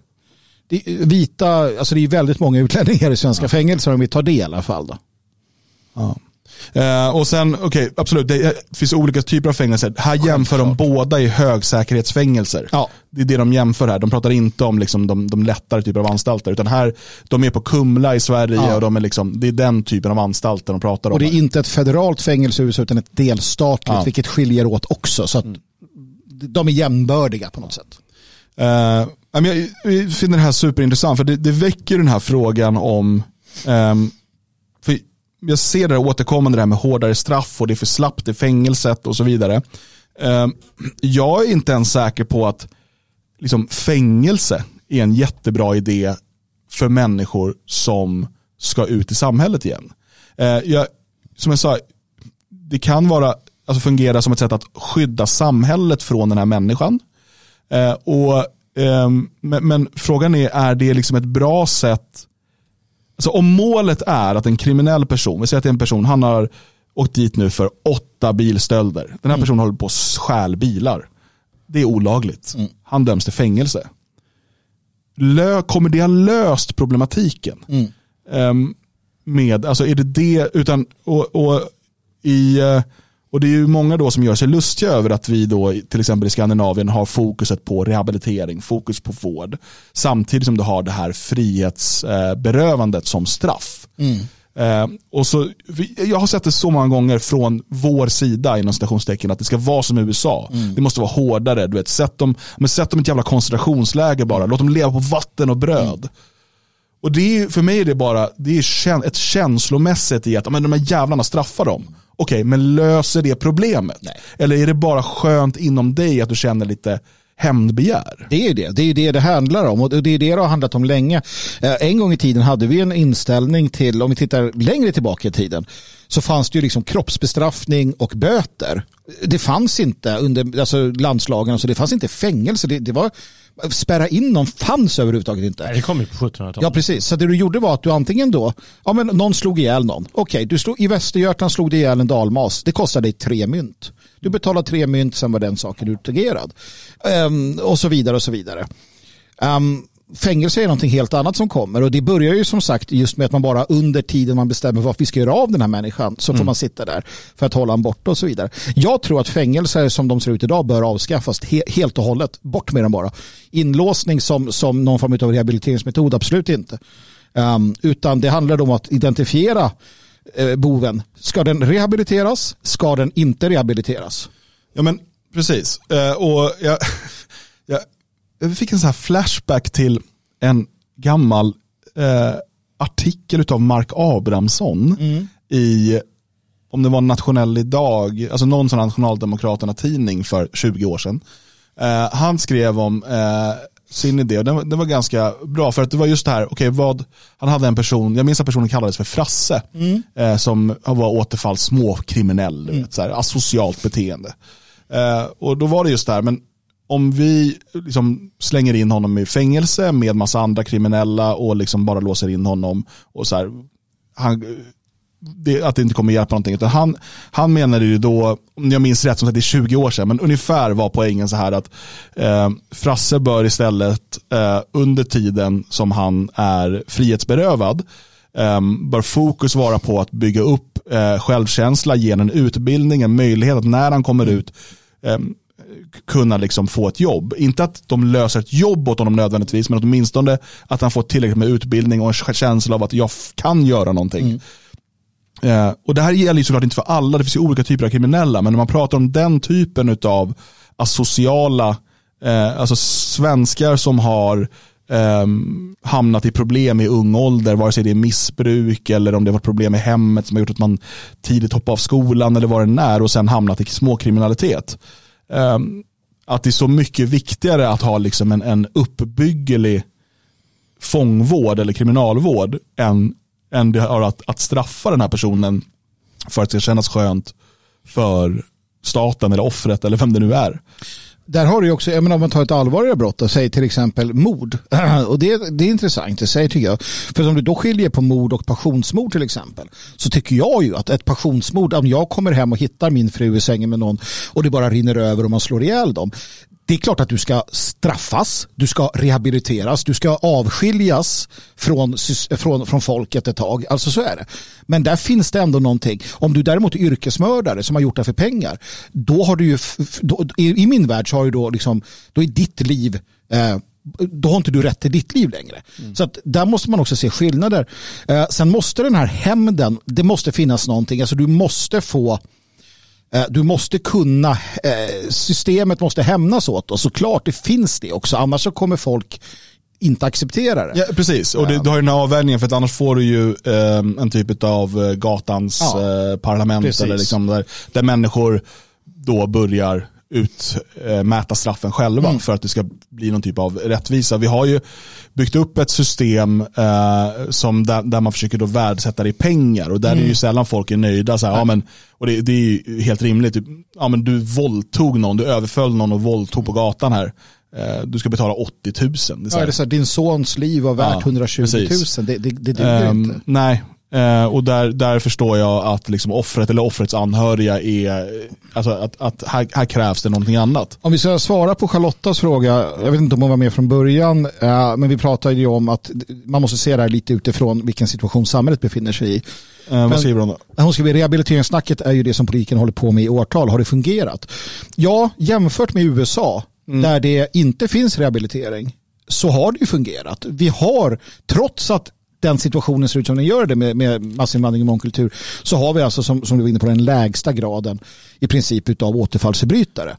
det är vita, alltså det är väldigt många utlänningar i svenska fängelser om vi tar det i alla fall. Då. Ja. Eh, och sen, okej, absolut, det finns olika typer av fängelser. Här jämför de båda i högsäkerhetsfängelser. Ja. Det är det de jämför här. De pratar inte om liksom, de, de lättare typer av anstalter. Utan här, de är på Kumla i Sverige Ja. och de är liksom, det är den typen av anstalter de pratar om. Och det är här. inte ett federalt fängelse utan ett delstatligt, Ja. vilket skiljer åt också. Så att de är jämbördiga på något sätt. Eh, jag, finner det här superintressant för det, det väcker den här frågan om, för jag ser det återkommande det här med hårdare straff och det är för slappt i fängelset och så vidare. Eh, jag är inte ens säker på att liksom, fängelse är en jättebra idé för människor som ska ut i samhället igen. Eh, jag, som jag sa, det kan vara, alltså fungera som ett sätt att skydda samhället från den här människan. Eh, och, ehm, men, men frågan är, är det liksom ett bra sätt Alltså om målet är att en kriminell person, vi säger att det är en person, han har åkt dit nu för åtta bilstölder. Den här personen håller på att stjäl bilar. Det är olagligt. Han döms till fängelse. Lö, kommer det ha löst problematiken? Ehm, med, alltså är det det, utan, och, och, i, eh, och det är ju många då som gör sig lustiga över att vi då till exempel i Skandinavien har fokuset på rehabilitering, fokus på vård. Samtidigt som du har det här frihetsberövandet som straff. Eh, och så, jag har sett det så många gånger från vår sida inom citationstecken att det ska vara som USA. Det måste vara hårdare. Du vet, sätt, dem, men sätt dem i ett jävla koncentrationsläger bara. Låt dem leva på vatten och bröd. Och det är, för mig är det bara det är ett känslomässigt i att men de här jävlarna straffar dem. Okej, men löser det problemet? Eller är det bara skönt inom dig att du känner lite hämndbegär? Det är ju det. Det är ju det det handlar om och det är det det har handlat om länge. Eh, En gång i tiden hade vi en inställning till, om vi tittar längre tillbaka i tiden, så fanns det ju liksom kroppsbestraffning och böter. Det fanns inte under alltså landslagen, alltså det fanns inte fängelse. Det, det var spärra in någon fanns överhuvudtaget inte. Nej, det kom ju på 1700-talet. Ja, precis. Så det du gjorde var att du antingen då, ja men någon slog ihjäl någon. Okej, du slog, i Västergötland slog du ihjäl en dalmas. Det kostade dig tre mynt. Du betalade tre mynt, sen var den saken utagerad. Um, och så vidare och så vidare. Ehm, fängelse är någonting helt annat som kommer och det börjar ju som sagt just med att man bara under tiden man bestämmer vad vi ska göra av den här människan så får Mm. man sitta där för att hålla honom borta och så vidare. Jag tror att fängelser som de ser ut idag bör avskaffas he helt och hållet. Bort med dem bara. Inlåsning som, som någon form av rehabiliteringsmetod, absolut inte. Um, utan det handlar om att identifiera eh, boven. Ska den rehabiliteras? Ska den inte rehabiliteras? Ja men precis. Eh, och jag, jag, jag fick en sån här flashback till en gammal eh, artikel av Mark Abrahamsson i, om det var Nationell idag, alltså någon sån Nationaldemokraterna-tidning för 20 år sedan. Eh, han skrev om eh, sin idé och den, var- den var ganska bra för att det var just det här, okej vad, han hade en person, jag minns att personen kallades för Frasse, eh, som var återfalls småkriminell, du vet, så här, asocialt beteende. Eh, och då var det just det här, men om vi liksom slänger in honom i fängelse med massa andra kriminella och liksom bara låser in honom och så här, han, det, att det inte kommer hjälpa någonting. Utan han, han menade ju då, om jag minns rätt, som sagt det är 20 år sedan, men ungefär var poängen så här att eh, Frasse bör istället eh, under tiden som han är frihetsberövad eh, bör fokus vara på att bygga upp eh, självkänsla, ge en utbildning, en möjlighet att när han kommer ut eh, kunna liksom få ett jobb. Inte att de löser ett jobb åt honom nödvändigtvis, men åtminstone att han får tillräckligt med utbildning och en känsla av att jag kan göra någonting. Eh, och det här gäller ju såklart inte för alla, det finns ju olika typer av kriminella, men när man pratar om den typen av asociala, eh, alltså svenskar som har ehm, hamnat i problem i ung ålder, vare sig det är missbruk eller om det var problem i hemmet som har gjort att man tidigt hoppar av skolan eller vad det är och sen hamnat i småkriminalitet. Ehm, att det är så mycket viktigare att ha liksom en, en uppbyggelig fångvård eller kriminalvård än, än det har att, att straffa den här personen för att det ska kännas skönt för staten eller offret eller vem det nu är. Där har du ju också, jag menar om man tar ett allvarligare brott, och säg till exempel mord. Och det, det är intressant, i sig tycker jag. För om du då skiljer på mord och passionsmord till exempel, så tycker jag ju att ett passionsmord, om jag kommer hem och hittar min fru i sängen med någon och det bara rinner över och man slår ihjäl dem. Det är klart att du ska straffas, du ska rehabiliteras, du ska avskiljas från, från, från folket ett tag. Alltså så är det. Men där finns det ändå någonting. Om du däremot är yrkesmördare som har gjort det för pengar, då har du ju, då, i, i min värld så har ju då liksom, då är ditt liv eh, då har inte du rätt till ditt liv längre. Så att där måste man också se skillnader. Eh, sen måste den här hämnden, det måste finnas någonting, alltså du måste få Du måste kunna, eh, systemet måste hämnas åt och såklart det finns det också, annars så kommer folk inte acceptera det. Ja, precis, och det, du har ju den här avvägningen för att annars får du ju eh, en typ av eh, gatans Ja, eh, parlament precis. eller liksom där, där människor då börjar utmäta straffen själva Mm. för att det ska bli någon typ av rättvisa. Vi har ju byggt upp ett system eh, som där, där man försöker då värdesätta det i pengar och där är Mm. ju sällan folk är nöjda. Så här, ja, men, och det, det är ju helt rimligt. Ja, men du våldtog någon, du överföll någon och våldtog på gatan här. Eh, du ska betala 80 000. Det är så Ja, här- är det så här, din sons liv var värt Ja, 120 000, precis. det, det, det duger Ehm, inte. Nej, Eh, och där, där förstår jag att liksom offret eller offrets anhöriga är, alltså att, att här, här krävs det någonting annat. Om vi ska svara på Charlottas fråga, jag vet inte om hon var med från början, eh, men vi pratade ju om att man måste se det här lite utifrån vilken situation samhället befinner sig i. Eh, vad skriver hon då? Hon skriver rehabiliteringssnacket är ju det som politiken håller på med i årtal. Har det fungerat? Ja, jämfört med USA där det inte finns rehabilitering så har det ju fungerat. Vi har, trots att den situationen ser ut som den gör det med, med massinvandring och mångkultur så har vi alltså som, som du var inne på den lägsta graden i princip utav återfallsförbrytare.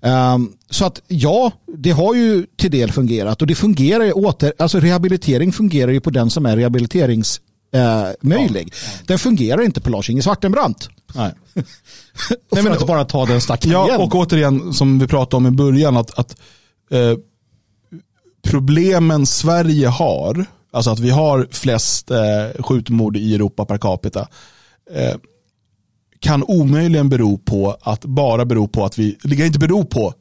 Ehm, så att ja, det har ju till del fungerat och det fungerar ju åter, alltså rehabilitering fungerar ju på den som är rehabiliterings eh, möjlig. Den fungerar inte på Lars-Inge Svartenbrandt. Nej. Nej, men inte bara ta den stacken Ja, igen. och återigen som vi pratade om i början, att, att eh, problemen Sverige har, alltså att vi har flest eh, skjutmord i Europa per capita, eh, kan omöjligen bero på att bara bero på att vi, det kan inte bero på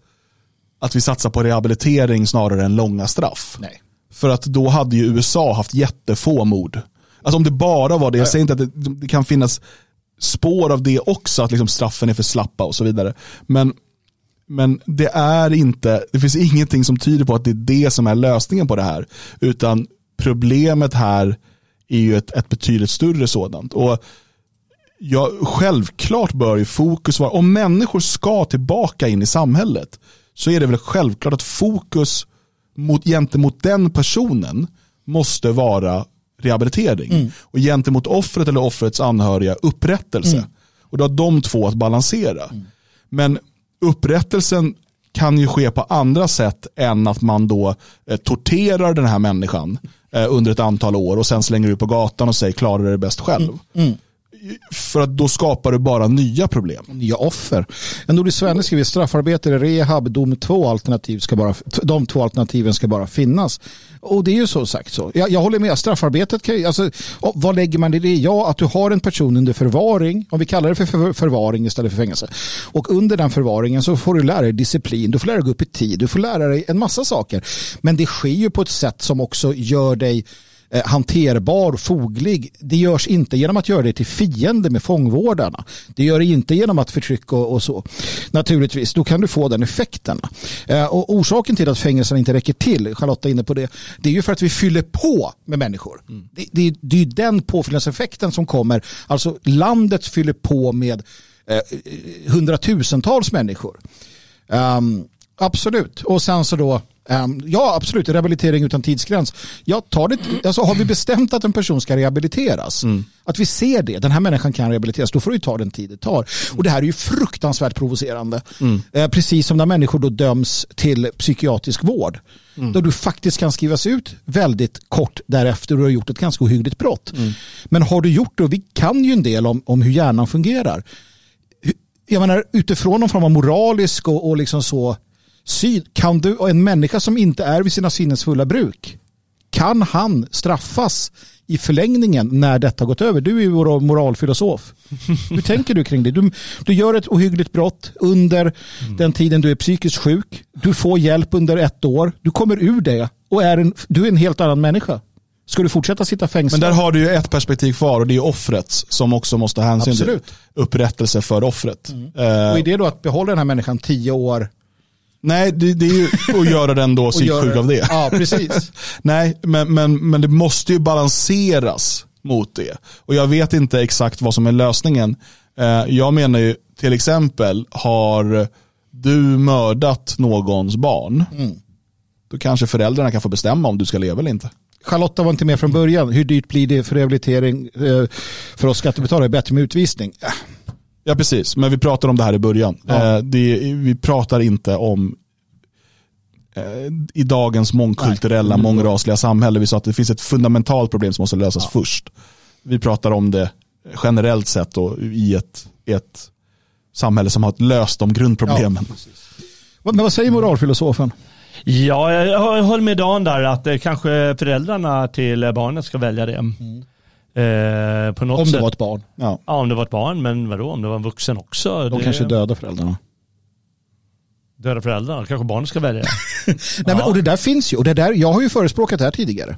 att vi satsar på rehabilitering snarare än långa straff. Nej. För att då hade ju USA haft jättefå mord. Alltså om det bara var det, jag säger inte att det, det kan finnas spår av det också, att liksom straffen är för slappa och så vidare. Men, men det är inte, det finns ingenting som tyder på att det är det som är lösningen på det här. Utan problemet här är ju ett, ett betydligt större sådant. Och ja, självklart bör ju fokus vara, om människor ska tillbaka in i samhället så är det väl självklart att fokus mot, gentemot den personen måste vara rehabilitering. Mm. Och gentemot offret eller offrets anhöriga upprättelse. Mm. Och då har de två att balansera. Mm. Men upprättelsen kan ju ske på andra sätt än att man då eh, torterar den här människan eh, under ett antal år och sen slänger ut på gatan och säger klarar det bäst själv. Mm. Mm. För att då skapar du bara nya problem. Nya offer. En nordisk svenne skriver straffarbete rehab, dom, två, alternativ ska bara, de två alternativen ska bara finnas. Och det är ju så sagt så. Jag, jag håller med, straffarbetet kan ju, alltså, vad lägger man i det? Ja, att du har en person under förvaring, om vi kallar det för, för förvaring istället för fängelse. Och under den förvaringen så får du lära dig disciplin, du får lära dig gå upp i tid, du får lära dig en massa saker. Men det sker ju på ett sätt som också gör dig Eh, hanterbar, foglig. Det görs inte genom att göra det till fiende med fångvårdarna. Det gör det inte genom att förtrycka och, och så. Naturligtvis, då kan du få den effekten. Eh, och orsaken till att fängelserna inte räcker till, Charlotta är inne på det, det är ju för att vi fyller på med människor. Mm. Det, det, det är ju den påfyllnadseffekten som kommer. Alltså landet fyller på med eh, hundratusentals människor. Um, absolut. Och sen så då ja, absolut. Rehabilitering utan tidsgräns. Jag tar det, alltså, har vi bestämt att en person ska rehabiliteras, mm. att vi ser det, den här människan kan rehabiliteras, då får det ta den tid det tar. Och det här är ju fruktansvärt provocerande. Mm. Uh, precis som när människor då döms till psykiatrisk vård. Mm. Då du faktiskt kan skrivas ut väldigt kort därefter och du har gjort ett ganska ohyggligt brott. Mm. Men har du gjort det, och vi kan ju en del om, om hur hjärnan fungerar. Jag menar utifrån någon form av moralisk och, och liksom så syn, kan du, en människa som inte är vid sina sinnesfulla bruk, kan han straffas i förlängningen när detta gått över? Du är ju vår moralfilosof. Hur tänker du kring det? Du, du gör ett ohyggligt brott under mm. den tiden du är psykiskt sjuk. Du får hjälp under ett år. Du kommer ur det och är en, du är en helt annan människa. Ska du fortsätta sitta fängslad? Men där har du ju ett perspektiv kvar och det är offrets som också måste ha hänsyn till upprättelse för offret. Mm. Och är det då att behålla den här människan tio år Nej, det, det, är ju att göra den då psyksjuk av det. Ja, precis. Nej, men, men, men det måste ju balanseras mot det. Och jag vet inte exakt vad som är lösningen. Eh, jag menar ju till exempel, har du mördat någons barn, mm. då kanske föräldrarna kan få bestämma om du ska leva eller inte. Charlotta var inte med från början. Hur dyrt blir det för rehabilitering eh, för oss skattebetalare? Bättre med utvisning? Ja, precis. Men vi pratar om det här i början. Ja. Eh, det, vi pratar inte om eh, i dagens mångkulturella, Nej. mångrasliga samhälle. Vi sa att det finns ett fundamentalt problem som måste lösas ja. först. Vi pratar om det generellt sett och i ett, ett samhälle som har löst de grundproblemen. Ja, Men vad säger moralfilosofen? Ja, jag håller med Dan där att eh, kanske föräldrarna till barnet ska välja det. Mm. Eh, på något om det sätt. var ett barn. Ja. ja, om det var ett barn, men vadå om det var en vuxen också? De det... kanske döda föräldrarna. Döda föräldrarna, kanske barnet ska välja. Nej, ja. men, och det där finns ju, och det där, jag har ju förespråkat det här tidigare.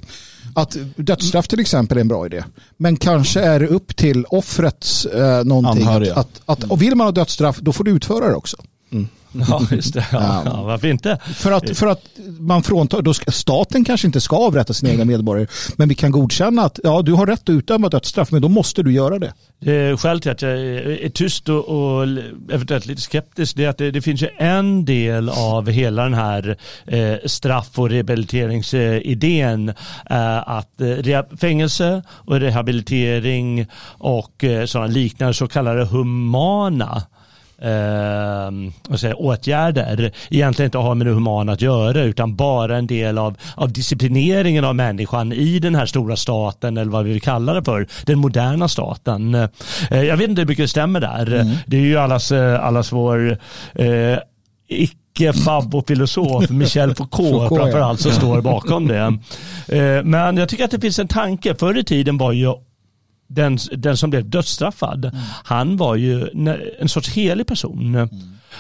Att dödsstraff till exempel är en bra idé. Men kanske är det upp till offrets eh, någonting. Att, att, att, och vill man ha dödsstraff, då får du utföra det också. Mm. Ja, just det. Ja, ja, varför inte? För att, för att man fråntar, då ska, staten kanske inte ska avrätta sina egna medborgare, men vi kan godkänna att ja, du har rätt att utdöma dödsstraff, men då måste du göra det. det skälet till att jag är tyst och, och eventuellt lite skeptisk, det är att det, det, finns ju en del av hela den här eh, straff och rehabiliteringsidén, eh, att eh, fängelse och rehabilitering och eh, sådana liknande så kallade humana eh, säga, åtgärder egentligen inte har med det humana att göra utan bara en del av, av disciplineringen av människan i den här stora staten eller vad vi vill kalla det för, den moderna staten. Eh, jag vet inte hur mycket det stämmer där. Mm. Det är ju allas, eh, allas vår eh, icke filosof Michel Foucault, Foucault framförallt som står bakom det. Eh, men jag tycker att det finns en tanke. Förr i tiden var ju den, den som blev dödsstraffad, mm. han var ju en sorts helig person. Mm.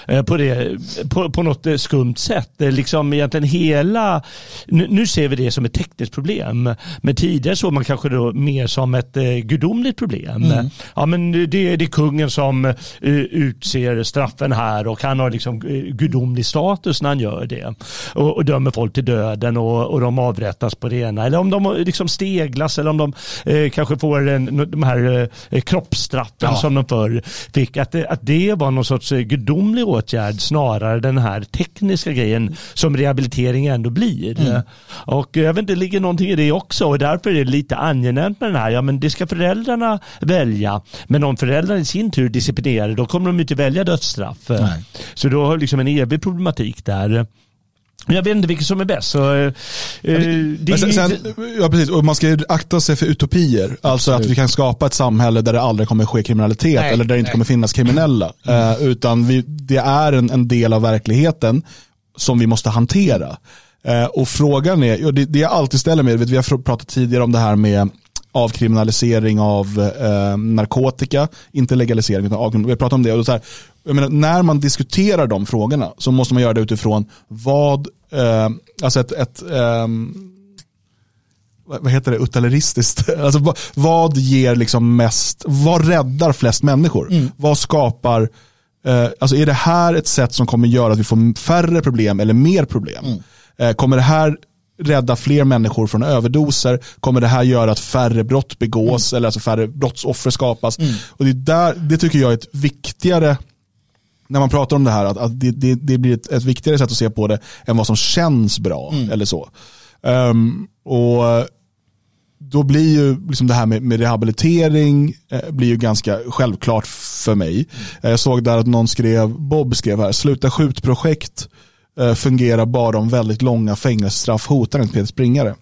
Eh, på, det, på, på något eh, skumt sätt. Liksom egentligen hela, nu, nu ser vi det som ett tekniskt problem, men tidigare såg man kanske då mer som ett gudomligt problem. Mm. Ja, men det, det är kungen som utser straffen här och han har liksom gudomlig status när han gör det och, och dömer folk till döden och, och de avrättas på det ena. Eller om de liksom steglas eller om de eh, kanske får en, de här eh, kroppsstraffen ja. som de förr fick. Att det, att det var någon sorts eh, gudomlig åtgärd snarare den här tekniska grejen som rehabilitering ändå blir. Mm. Och jag vet inte, det ligger någonting i det också och därför är det lite angenämt med den här. Ja, men det ska föräldrarna välja. Men om föräldrarna i sin tur disciplinerar då kommer de inte välja dödsstraff. Nej. Så då har liksom en evig problematik där. Jag vet inte vilket som är bäst. Så, eh, det sen, sen, ja, precis. Och man ska akta sig för utopier. Absolut. Alltså att vi kan skapa ett samhälle där det aldrig kommer ske kriminalitet nej, eller där det inte nej. kommer finnas kriminella. Mm. Uh, utan vi, det är en, en, del av verkligheten som vi måste hantera. Uh, och frågan är, det, det jag alltid ställer mig, vi har pratat tidigare om det här med avkriminalisering av eh, narkotika, inte legalisering utan avkriminalisering. Vi har pratat om det och så här, jag menar, när man diskuterar de frågorna så måste man göra det utifrån vad, eh, alltså ett, ett eh, vad heter det, utilitaristiskt. Alltså, vad, vad ger liksom mest, vad räddar flest människor? Mm. Vad skapar, eh, alltså är det här ett sätt som kommer göra att vi får färre problem eller mer problem? Mm. Eh, kommer det här rädda fler människor från överdoser? Kommer det här göra att färre brott begås mm. eller alltså färre brottsoffer skapas? Mm. Och det, där, det tycker jag är ett viktigare när man pratar om det här, att, att det, det, det, blir ett, ett, viktigare sätt att se på det än vad som känns bra. Mm. eller så. Um, och Då blir ju liksom det här med, med rehabilitering eh, blir ju ganska självklart för mig. Mm. Jag såg där att någon skrev, Bob skrev här, sluta skjutprojekt eh, fungerar bara om väldigt långa fängelsestraff hotar en Springare.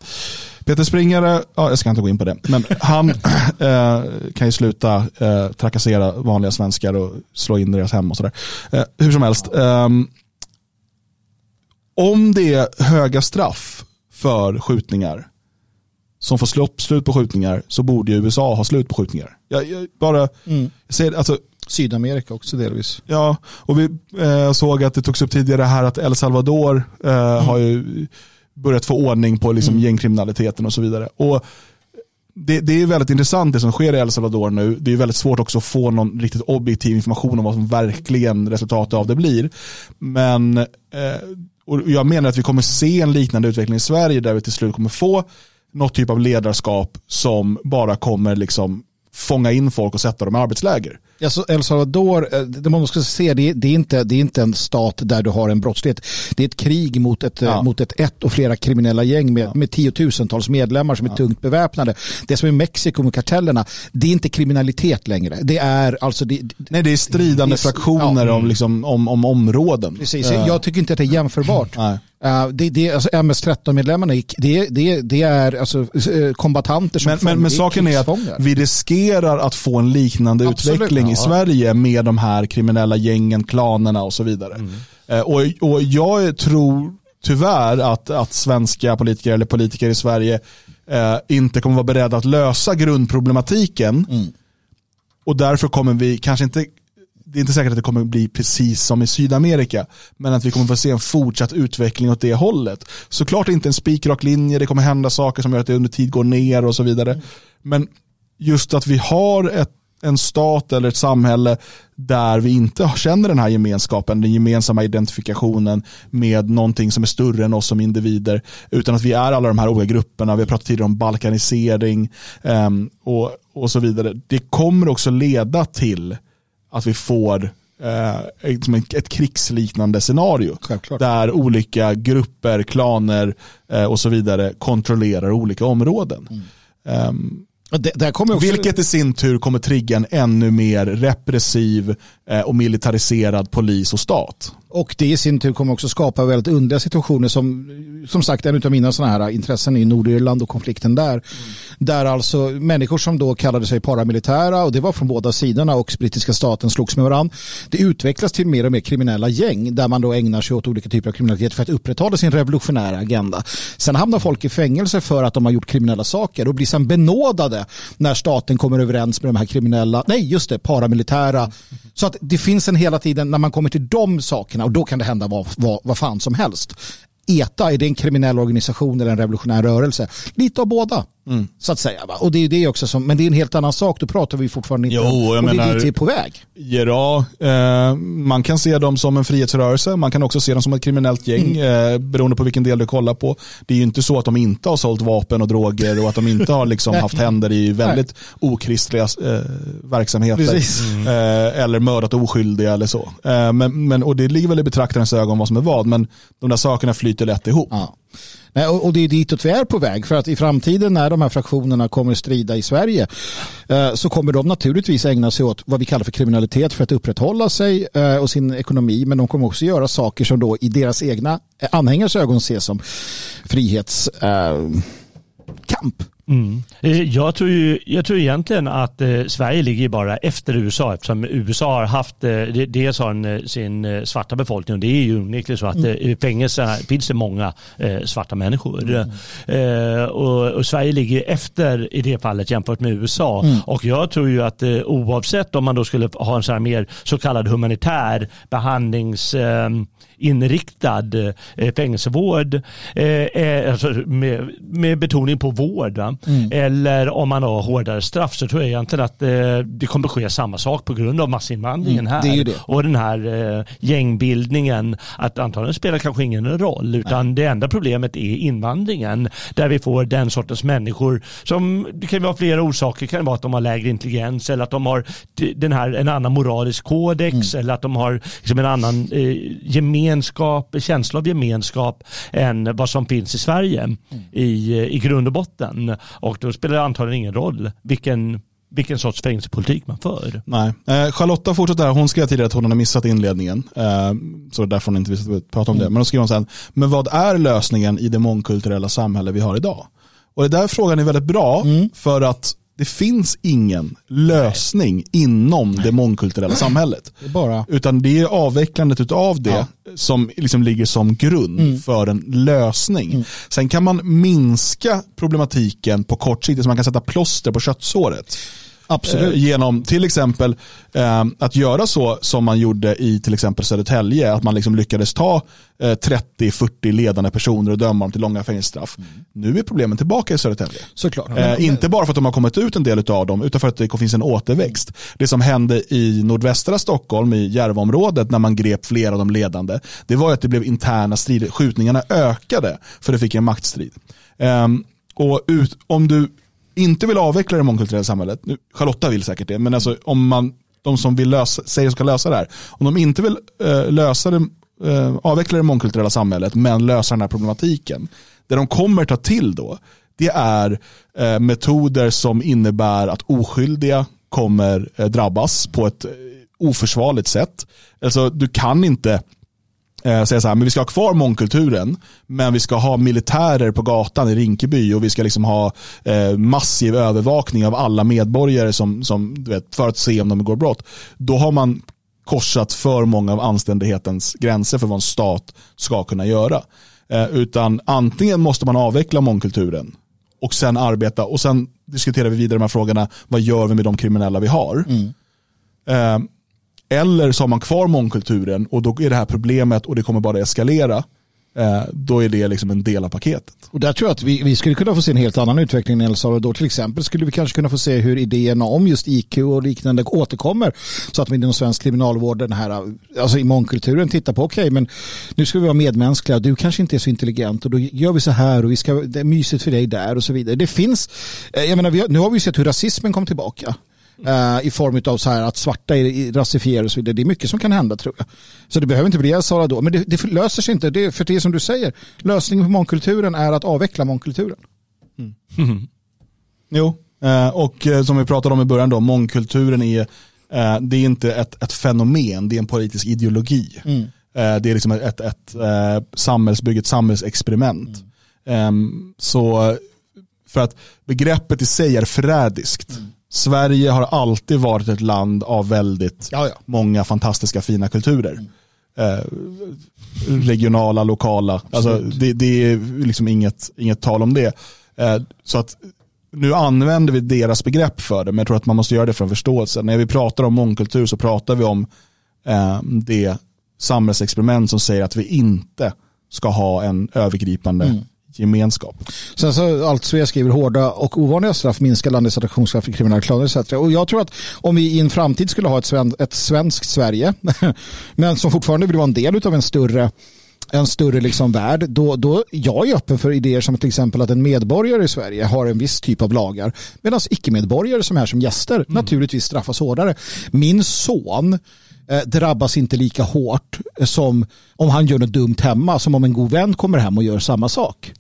Peter Springare, ja, jag ska inte gå in på det, men han eh, kan ju sluta eh, trakassera vanliga svenskar och slå in deras hem och sådär. Eh, hur som helst, ehm, om det är höga straff för skjutningar som får slut på skjutningar så borde ju USA ha slut på skjutningar. Jag, jag bara, mm. jag säger, alltså, Sydamerika också delvis. Ja, och vi eh, såg att det togs upp tidigare här att El Salvador eh, mm. har ju börjat få ordning på liksom mm. gängkriminaliteten och så vidare. Och det, det, är väldigt intressant det som sker i El Salvador nu. Det är väldigt svårt också att få någon riktigt objektiv information om vad som verkligen resultatet av det blir. Men eh, och jag menar att vi kommer se en liknande utveckling i Sverige där vi till slut kommer få något typ av ledarskap som bara kommer liksom fånga in folk och sätta dem i arbetsläger. Alltså El Salvador, eh, det man måste se, det är, det, är inte, det är inte en stat där du har en brottslighet. Det är ett krig mot ett, ja. mot ett, ett och flera kriminella gäng med, ja. med tiotusentals medlemmar som är ja. tungt beväpnade. Det som är Mexiko med kartellerna, det är inte kriminalitet längre. Det är alltså... Det, Nej, det är stridande det är, fraktioner om, liksom, om, om områden. Precis, jag tycker inte att det är jämförbart. Nej. Uh, det, det, alltså MS-13-medlemmarna, det, det, det är alltså, eh, kombatanter som Men, men, men saken är att vi riskerar att få en liknande Absolut, utveckling ja. i Sverige med de här kriminella gängen, klanerna och så vidare. Mm. Uh, och, och jag tror tyvärr att, att svenska politiker eller politiker i Sverige uh, inte kommer vara beredda att lösa grundproblematiken. Mm. Och därför kommer vi kanske inte det är inte säkert att det kommer bli precis som i Sydamerika, men att vi kommer få se en fortsatt utveckling åt det hållet. Såklart inte en spikrak linje, det kommer hända saker som gör att det under tid går ner och så vidare. Men just att vi har ett, en stat eller ett samhälle där vi inte känner den här gemenskapen, den gemensamma identifikationen med någonting som är större än oss som individer, utan att vi är alla de här olika grupperna, vi har pratat tidigare om balkanisering um, och, och så vidare. Det kommer också leda till att vi får eh, ett, krigsliknande scenario. Självklart. Där olika grupper, klaner eh, och så vidare kontrollerar olika områden. Mm. Um, det, också... Vilket i sin tur kommer trigga en ännu mer repressiv och militariserad polis och stat. Och det i sin tur kommer också skapa väldigt underliga situationer som, som sagt, en av mina sådana här intressen är Nordirland och konflikten där. Mm. Där alltså människor som då kallade sig paramilitära och det var från båda sidorna och brittiska staten slogs med varandra. Det utvecklas till mer och mer kriminella gäng där man då ägnar sig åt olika typer av kriminalitet för att upprätthålla sin revolutionära agenda. Sen hamnar folk i fängelse för att de har gjort kriminella saker och blir sen benådade när staten kommer överens med de här kriminella, nej just det, paramilitära. Så att att det finns en hela tiden när man kommer till de sakerna och då kan det hända vad, vad, vad fan som helst. ETA, är det en kriminell organisation eller en revolutionär rörelse? Lite av båda. Mm. Så att säga. Va? Och det är det också som, men det är en helt annan sak. Då pratar vi fortfarande inte jo, om. Jag och menar, det är dit vi är på väg. Ja, eh, man kan se dem som en frihetsrörelse. Man kan också se dem som ett kriminellt gäng mm. eh, beroende på vilken del du kollar på. Det är ju inte så att de inte har sålt vapen och droger och att de inte har liksom haft händer i väldigt okristliga eh, verksamheter. Mm. Eh, eller mördat oskyldiga eller så. Eh, men, men, och det ligger väl i betraktarens ögon vad som är vad. Men de där sakerna flyter lätt ihop. Ja. Nej, och det är ditåt vi är på väg. För att i framtiden när de här fraktionerna kommer strida i Sverige eh, så kommer de naturligtvis ägna sig åt vad vi kallar för kriminalitet för att upprätthålla sig eh, och sin ekonomi. Men de kommer också göra saker som då i deras egna eh, anhängares ögon ses som frihetskamp. Eh, Mm. Eh, jag, tror ju, jag tror egentligen att eh, Sverige ligger bara efter USA eftersom USA har haft, eh, dels har en, eh, sin eh, svarta befolkning och det är ju onekligen så att mm. i fängelserna finns det många eh, svarta människor. Mm. Och, och, Sverige ligger efter i det fallet jämfört med USA. Mm. Och jag tror ju att oavsett om man då skulle ha en sån här mer så kallad humanitär behandlings inriktad eh, fängelsevård eh, eh, alltså med, med betoning på vård. Mm. Eller om man har hårdare straff så tror jag egentligen att det kommer ske samma sak på grund av massinvandringen mm, här. Det och den här gängbildningen. Att antagligen spelar kanske ingen roll utan Nej. det enda problemet är invandringen där vi får den sortens människor som det kan vara flera orsaker. Det kan vara att de har lägre intelligens eller att de har den här, en annan moralisk kodex mm. eller att de har liksom en annan eh, gemensam gemenskap, känsla av gemenskap än vad som finns i Sverige mm. i, i grund och botten. Och då spelar det antagligen ingen roll vilken vilken sorts fängelsepolitik man för. Nej. Eh, Charlotta fortsätter här, hon skrev tidigare att hon hade missat inledningen. Eh, så därför hon inte visste prata om mm. det. Men då skriver hon sen, men vad är lösningen i det mångkulturella samhälle vi har idag? Och det där frågan är väldigt bra mm. för att det finns ingen lösning Nej. inom det mångkulturella samhället. Det bara... Utan det är avvecklandet av det ja. som liksom ligger som grund mm. för en lösning. Mm. Sen kan man minska problematiken på kort sikt, så man kan sätta plåster på köttsåret. Absolut. Eh, genom till exempel eh, att göra så som man gjorde i till exempel Södertälje, att man liksom lyckades ta eh, 30-40 ledande personer och döma dem till långa fängelsestraff. Mm. Nu är problemen tillbaka i Södertälje. Såklart. Eh, inte bara för att de har kommit ut en del av dem, utan för att det finns en återväxt. Det som hände i nordvästra Stockholm, i Järvaområdet, när man grep flera av de ledande, det var att det blev interna strider. Skjutningarna ökade för det fick en maktstrid. Um, och ut, om du inte vill avveckla det mångkulturella samhället, nu, Charlotta vill säkert det, men alltså om man, de som vill lösa, säger ska lösa det här, om de inte vill eh, lösa det, eh, avveckla det mångkulturella samhället men lösa den här problematiken, det de kommer ta till då, det är eh, metoder som innebär att oskyldiga kommer eh, drabbas på ett eh, oförsvarligt sätt. Alltså du kan inte eh, säga så här, men vi ska ha kvar mångkulturen, men vi ska ha militärer på gatan i Rinkeby och vi ska liksom ha eh, massiv övervakning av alla medborgare som, som, du vet, för att se om de begår brott. Då har man korsat för många av anständighetens gränser för vad en stat ska kunna göra. Eh, utan antingen måste man avveckla mångkulturen och sen arbeta och sen diskuterar vi vidare de här frågorna. Vad gör vi med de kriminella vi har? Mm. Eller så har man kvar mångkulturen och då är det här problemet och det kommer bara eskalera. Eh, då är det liksom en del av paketet. Och där tror jag att vi, vi skulle kunna få se en helt annan utveckling i El Salvador. Till exempel skulle vi kanske kunna få se hur idéerna om just IQ och liknande återkommer. Så att vi inom svensk kriminalvård, den här, alltså i mångkulturen, tittar på okej, okay, men nu ska vi vara medmänskliga. Du kanske inte är så intelligent och då gör vi så här och vi ska, det är mysigt för dig där och så vidare. Det finns, eh, jag menar, vi har, nu har vi sett hur rasismen kom tillbaka. Uh, i form av så här att svarta är rasifierade och så vidare. Det är mycket som kan hända tror jag. Så det behöver inte bli El Salvador. Men det, det löser sig inte. Det, för det som du säger, lösningen på mångkulturen är att avveckla mångkulturen. Mm. Mm. Jo, uh, och uh, som vi pratade om i början då, mångkulturen är, det är inte ett, ett fenomen, det är en politisk ideologi. Mm. det är liksom ett, ett, ett samhällsbygge, ett samhällsexperiment. Um, så för att begreppet i sig är förrädiskt. Mm. Sverige har alltid varit ett land av väldigt ja, ja. många fantastiska fina kulturer. Eh, regionala, lokala. Alltså, det, det, är liksom inget, inget tal om det. Eh, så att nu använder vi deras begrepp för det, men jag tror att man måste göra det för en förståelse. När vi pratar om mångkultur så pratar vi om eh, det samhällsexperiment som säger att vi inte ska ha en övergripande mm. Gemenskap. Sen så allt Svea skriver hårda och ovanliga straff minskar landets attraktionskraft för kriminella klaner etc. Och jag tror att om vi i en framtid skulle ha ett, sven ett svenskt Sverige, men som fortfarande vill vara en del av en större en större liksom värld, då, då jag är öppen för idéer som till exempel att en medborgare i Sverige har en viss typ av lagar medan icke-medborgare som är som gäster mm. naturligtvis straffas hårdare. Min son eh, drabbas inte lika hårt som om han gör något dumt hemma som om en god vän kommer hem och gör samma sak.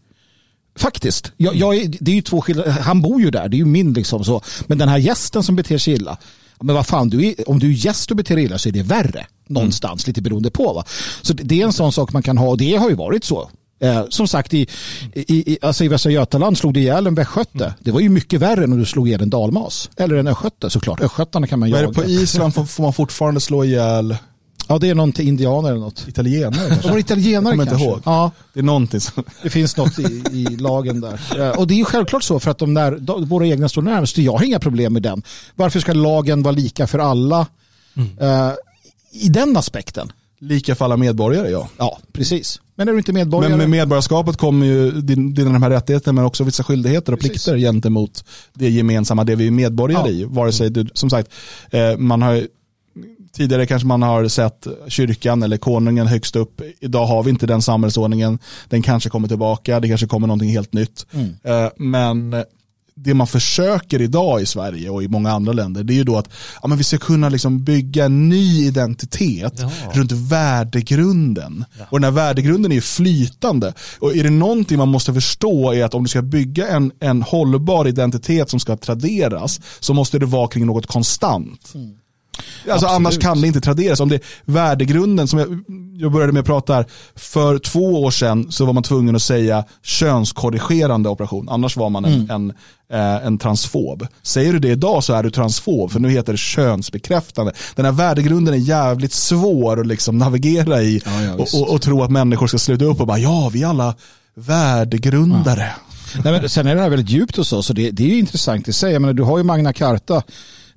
Faktiskt. Jag, jag är, det är ju två skilda, han bor ju där, det är ju min liksom så. Men den här gästen som beter sig illa, men vad fan, du är, om du är gäst och beter dig illa så är det värre någonstans, mm. lite beroende på. Va? Så det är en sån sak man kan ha och det har ju varit så. Eh, som sagt, i, i, alltså i Västra Götaland slog det ihjäl en västgöte. Mm. Det var ju mycket värre än om du slog ihjäl en dalmas. Eller en östgöte såklart. Östgötarna kan man jaga. Men på Island får, får man fortfarande slå ihjäl Ja, det är någon till indianer eller något. Italienare kanske? Var italienare kanske? inte ihåg. Ja. Det är någonting som... Det finns något i, i lagen där. Och det är ju självklart så för att de där, våra egna står närmast. Jag har inga problem med den. Varför ska lagen vara lika för alla? Mm. Uh, I den aspekten. Lika för alla medborgare, ja. Ja, precis. Men är du inte medborgare? Men med medborgarskapet kommer ju dina de här rättigheter men också vissa skyldigheter och precis. plikter gentemot det gemensamma, det vi är medborgare ja. i. Vare sig du, som sagt, eh, man har Tidigare kanske man har sett kyrkan eller konungen högst upp. Idag har vi inte den samhällsordningen. Den kanske kommer tillbaka, det kanske kommer någonting helt nytt. Mm. Eh, men det man försöker idag i Sverige och i många andra länder det är ju då att ja, men vi ska kunna liksom bygga en ny identitet ja. runt värdegrunden. Ja. Och den här värdegrunden är ju flytande. Och är det någonting man måste förstå är att om du ska bygga en, en hållbar identitet som ska traderas så måste det vara kring något konstant. Mm. Alltså annars kan det inte traderas. Om det är värdegrunden, som jag, jag började med att prata här, för två år sedan så var man tvungen att säga könskorrigerande operation, annars var man en, mm. en, eh, en transfob. Säger du det idag så är du transfob, för nu heter det könsbekräftande. Den här värdegrunden är jävligt svår att liksom navigera i ja, ja, och, och, och, tro att människor ska sluta upp och bara ja, vi är alla värdegrundare. Ja. Nej, men sen är det här väldigt djupt och så, så det, det är intressant i sig. Jag menar, du har ju Magna Carta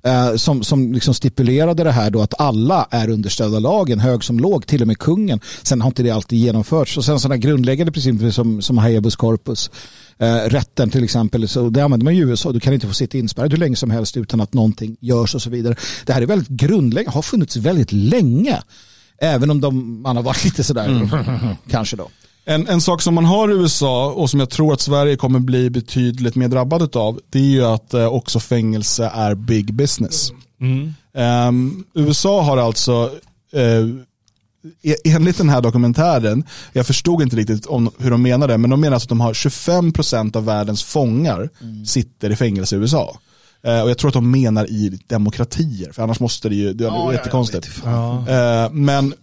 eh, som, som liksom stipulerade det här då att alla är understödda lagen, hög som låg, till och med kungen. Sen har inte det alltid genomförts. Och sen sådana grundläggande principer som, som habeas corpus, eh, rätten till exempel, så det använder man i USA. Du kan inte få sitta inspärrad hur länge som helst utan att någonting görs och så vidare. Det här är väldigt grundläggande, har funnits väldigt länge. Även om de, man har varit lite sådär, mm. kanske då. En, en sak som man har i USA och som jag tror att Sverige kommer bli betydligt mer drabbat av det är ju att eh, också fängelse är big business. Mm. Um, USA har alltså uh, enligt den här dokumentären, jag förstod inte riktigt om hur de menade, men de menar alltså att de har 25% av världens fångar mm. sitter i fängelse i USA. Uh, och jag tror att de menar i demokratier, för annars måste det ju, det är oh, jättekonstigt. Ja, uh, men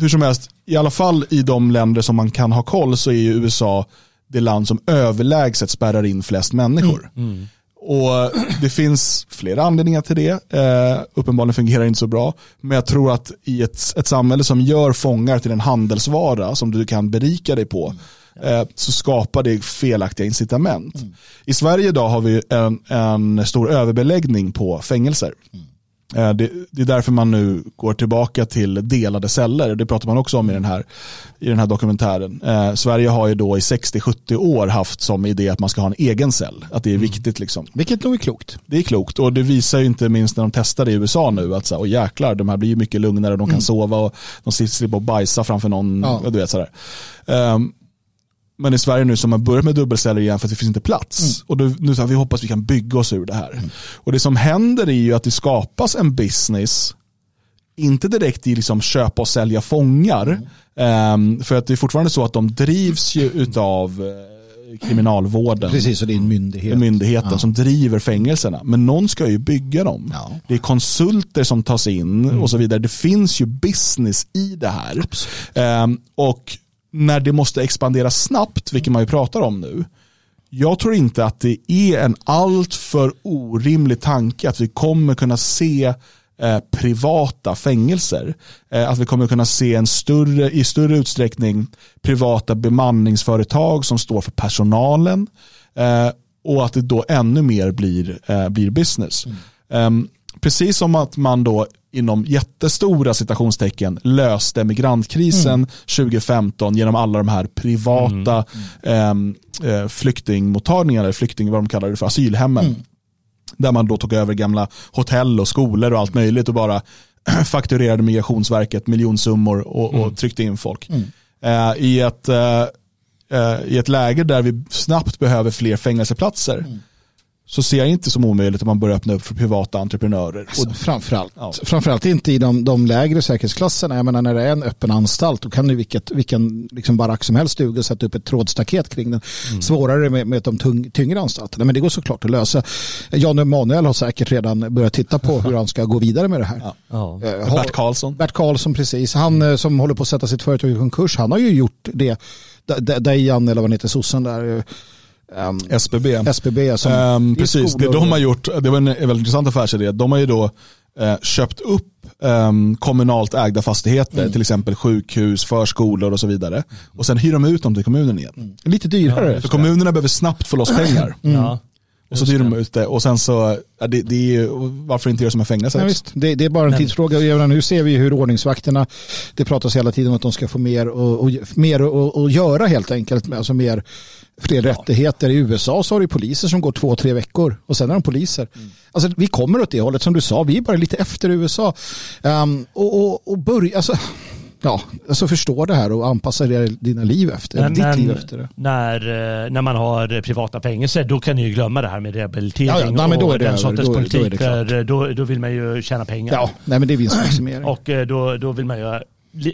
hur som helst, i alla fall i de länder som man kan ha koll så är ju USA det land som överlägset spärrar in flest människor. Mm. Mm. Och Det finns flera anledningar till det. Eh, uppenbarligen fungerar det inte så bra. Men jag tror att i ett, ett samhälle som gör fångar till en handelsvara som du kan berika dig på eh, så skapar det felaktiga incitament. Mm. I Sverige idag har vi en, en stor överbeläggning på fängelser. Mm. Eh, det, det, är därför man nu går tillbaka till delade celler. Det pratar man också om i den här, i den här dokumentären. Eh, Sverige har ju då i 60-70 år haft som idé att man ska ha en egen cell. Att det är mm. viktigt. Liksom. Vilket nog är klokt. Det är klokt och det visar ju inte minst när de testar i USA nu att så här, jäklar, de här blir ju mycket lugnare, de kan mm. sova och de slipper och bajsa framför någon. Ja. Du vet, sådär. Um, men i Sverige nu som har börjat med dubbelceller igen för att det finns inte plats. Mm. Och då, nu så här, vi hoppas vi kan bygga oss ur det här. Mm. Och det som händer är ju att det skapas en business, inte direkt i liksom köpa och sälja fångar. Mm. Um, för att det är fortfarande så att de drivs ju utav uh, kriminalvården. Precis, och det är en myndighet. Myndigheten ja. som driver fängelserna. Men någon ska ju bygga dem. Ja. Det är konsulter som tas in mm. och så vidare. Det finns ju business i det här. Um, och när det måste expandera snabbt, vilket man ju pratar om nu, jag tror inte att det är en alltför orimlig tanke att vi kommer kunna se eh, privata fängelser. Eh, att vi kommer kunna se en större, i större utsträckning privata bemanningsföretag som står för personalen. Eh, och att det då ännu mer blir, eh, blir business. Um, precis som att man då inom jättestora citationstecken löste migrantkrisen mm. 2015 genom alla de här privata mm. eh, flyktingmottagningarna, flykting, vad de kallar det för, asylhemmen. Mm. Där man då tog över gamla hotell och skolor och allt möjligt och bara fakturerade migrationsverket miljonsummor och, och mm. tryckte in folk. Mm. Eh, i, ett, eh, eh, I ett läge där vi snabbt behöver fler fängelseplatser mm så ser jag inte som omöjligt att man börjar öppna upp för privata entreprenörer. Alltså, och, framförallt, ja. framförallt inte i de, de lägre säkerhetsklasserna. Jag menar när det är en öppen anstalt då kan du vilket, vilken liksom barack som helst duga och sätta upp ett trådstaket kring den. Mm. Svårare med, med de tung, tyngre anstalterna. Men det går såklart att lösa. Jan Emanuel har säkert redan börjat titta på hur han ska gå vidare med det här. Ja. Ja. Uh, Bert Karlsson. Bert Karlsson, precis. Han mm. som håller på att sätta sitt företag i konkurs, han har ju gjort det. Dejan eller vad han heter, sossen där Um, SBB. SBB som um, precis, det de har gjort, det var en väldigt intressant affärsidé. De har ju då eh, köpt upp um, kommunalt ägda fastigheter, mm. till exempel sjukhus, förskolor och så vidare. Och sen hyr de ut dem till kommunen igen. Mm. Lite dyrare. Ja, för kommunerna behöver snabbt få loss pengar. Mm. Ja. Och så hyr de ut det och sen så, ja, det, det är varför inte göra som en fängelse? Ja, visst. Det, det, är bara en tidsfråga. Nu ser vi hur ordningsvakterna, det pratas hela tiden om att de ska få mer och, och mer och, och göra helt enkelt. Alltså mer fler ja. rättigheter. I USA så har du poliser som går två, tre veckor och sen är de poliser. Mm. Alltså, vi kommer åt det hållet som du sa, vi är bara lite efter USA. Um, och, och, och börja, alltså, ja, alltså förstå det här och anpassa dina liv efter, men, ditt men, liv efter det. När, eh, när man har privata fängelser då kan ni ju glömma det här med rehabilitering ja, ja, nej, och den sortens då, politik. Då, för då, då vill man ju tjäna pengar. Ja, nej, men det är vinstmaximering. och eh, då, då vill man ju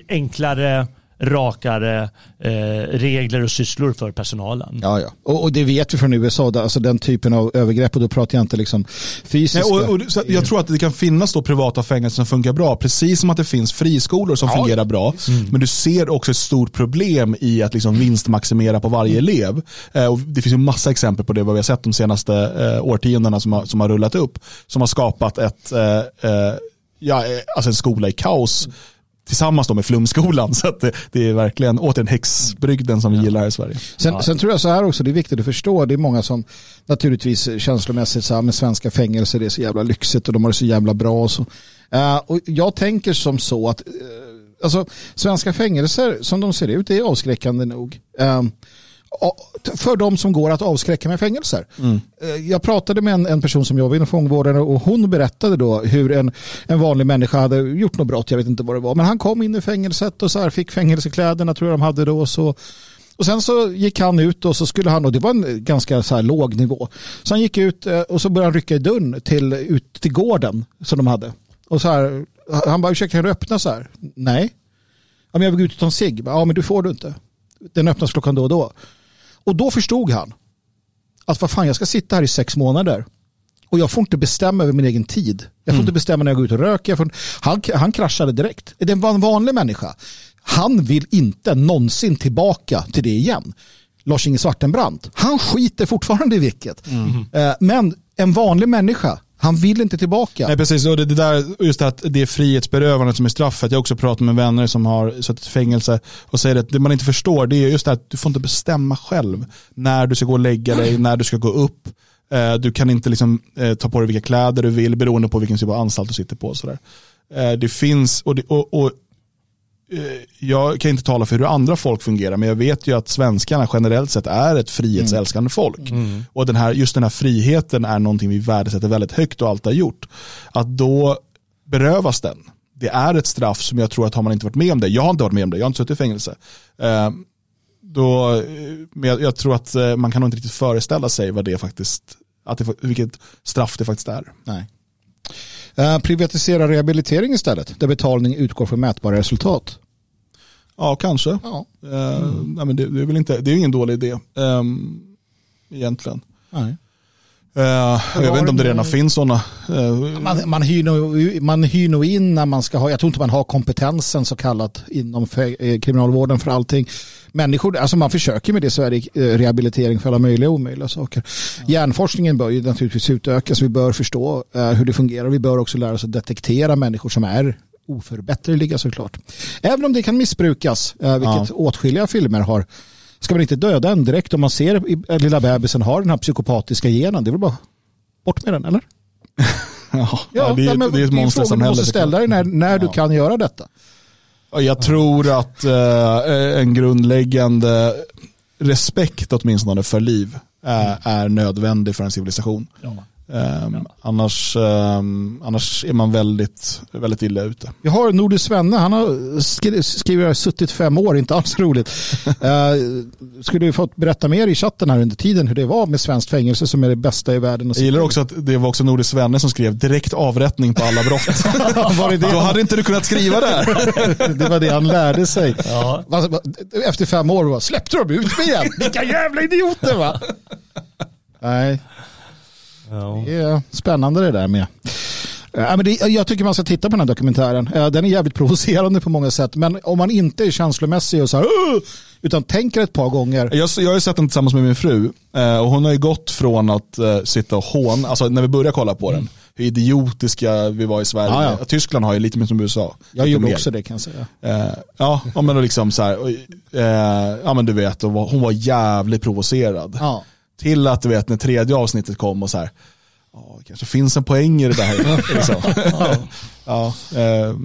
enklare rakare eh, regler och sysslor för personalen. Ja, ja. Och, och, det vet vi från USA, alltså den typen av övergrepp och då pratar jag inte liksom fysiska. Nej, och, och, jag tror att det kan finnas då privata fängelser som funkar bra, precis som att det finns friskolor som ja. fungerar bra. Mm. Men du ser också ett stort problem i att liksom vinstmaximera på varje mm. elev. Eh, och det finns ju massa exempel på det, vad vi har sett de senaste eh, årtiondena som har, som har rullat upp, som har skapat ett eh, eh ja, eh, alltså en skola i kaos mm tillsammans med Flumskolan. Så det, det, är verkligen återigen häxbrygden som vi gillar här i Sverige. Sen, ja. sen, tror jag så här också, det är viktigt att förstå, det är många som naturligtvis känslomässigt så här med svenska fängelser, det är så jävla lyxigt och de har det så jävla bra och så. Uh, och jag tänker som så att uh, alltså, svenska fängelser som de ser ut är avskräckande nog. Uh, för de som går att avskräcka med fängelser. Mm. Eh, jag pratade med en, en, person som jobbar inom fångvården och hon berättade då hur en, en vanlig människa hade gjort något brott, jag vet inte vad det var, men han kom in i fängelset och så här fick fängelsekläderna tror jag de hade då. Så, och sen så gick han ut och så skulle han, och det var en ganska så här låg nivå, så han gick ut eh, och så började han rycka i dörren till, ut till gården som de hade. Och så här, han bara, ursäkta kan du öppna så här? Nej. Ja, men jag vill gå ut och ta en cigg. Ja, men du får du inte. Den öppnas klockan då och då. Och då förstod han att vad fan, jag ska sitta här i sex månader och jag får inte bestämma över min egen tid. Jag får mm. inte bestämma när jag går ut och röker. Får, han, han kraschade direkt. Det var en vanlig människa. Han vill inte någonsin tillbaka till det igen. Lars-Inge Svartenbrandt, han skiter fortfarande i vilket. Mm. Eh, men en vanlig människa han vill inte tillbaka. Nej, precis. Och det, det där, just det att det är frihetsberövandet som är straffet. Jag har också pratat med vänner som har suttit i fängelse och säger att det man inte förstår det är just det att du får inte bestämma själv när du ska gå och lägga dig, när du ska gå upp. Eh, du kan inte liksom, eh, ta på dig vilka kläder du vill beroende på vilken typ av anstalt du sitter på. sådär. Eh, det finns, och, det, och, och jag kan inte tala för hur andra folk fungerar, men jag vet ju att svenskarna generellt sett är ett frihetsälskande mm. folk. Mm. Och den här, just den här friheten är någonting vi värdesätter väldigt högt och alltid har gjort. Att då berövas den, det är ett straff som jag tror att har man inte varit med om det, jag har inte varit med om det, jag har inte suttit i fängelse. Eh, då, men jag, tror att eh, man kan nog inte riktigt föreställa sig vad det faktiskt, att det, vilket straff det faktiskt är. Nej. Uh, privatisera rehabilitering istället, där betalning utgår från mätbara resultat. Ja, kanske. Ja. Mm. nej, men det, det, är väl inte, det är ingen dålig idé um, egentligen. Nej. Uh, jag vet inte om det redan finns sådana. Uh, man, man, hyr nog, man hyr nog in när man ska ha, jag tror inte man har kompetensen så kallat inom för, kriminalvården för allting. Människor, alltså man försöker med det så är det rehabilitering för alla möjliga och omöjliga saker. Ja. Hjärnforskningen bör ju naturligtvis utökas, vi bör förstå hur det fungerar. Vi bör också lära oss att detektera människor som är oförbätterliga såklart. Även om det kan missbrukas, vilket ja. åtskilliga filmer har ska man inte döda en direkt om man ser att lilla bebisen har den här psykopatiska genen? Det är väl bara bort med den, eller? ja, ja, det, är, men, det är ett monstersamhälle. Du måste ställa dig när, när ja. du kan göra detta. Jag tror att eh, en grundläggande respekt åtminstone för liv är, mm. är nödvändig för en civilisation. Ja. Um, annars, um, annars är man väldigt, väldigt illa ute. Jag har Nordisk Svenne, han har skri skrivit suttit fem år, inte alls roligt. uh, skulle du fått berätta mer i chatten här under tiden hur det var med svenskt fängelse som är det bästa i världen. Jag gillar också att det var också Nordisk Svenne som skrev direkt avrättning på alla brott. var det det? Då hade inte du kunnat skriva där. det var det han lärde sig. Ja. Efter fem år, bara, släppte de ut mig igen? Vilka jävla idioter va? Nej, Ja. Det är spännande det där med. Ja, men det, jag tycker man ska titta på den här dokumentären. Den är jävligt provocerande på många sätt. Men om man inte är känslomässig och så här, utan tänker ett par gånger. Jag, jag har ju sett den tillsammans med min fru. Eh, och hon har ju gått från att sitta och håna, alltså när vi började kolla på den, mm. hur idiotiska vi var i Sverige. Ja, ja. Tyskland har ju lite mer som USA. Jag gjorde också det kan jag säga. Uh, ja, men liksom så här, ja men du vet, hon var jävligt provocerad. Ja. Till att du vet när tredje avsnittet kom och så här, ja, kanske finns en poäng i det där. liksom. ja, eh,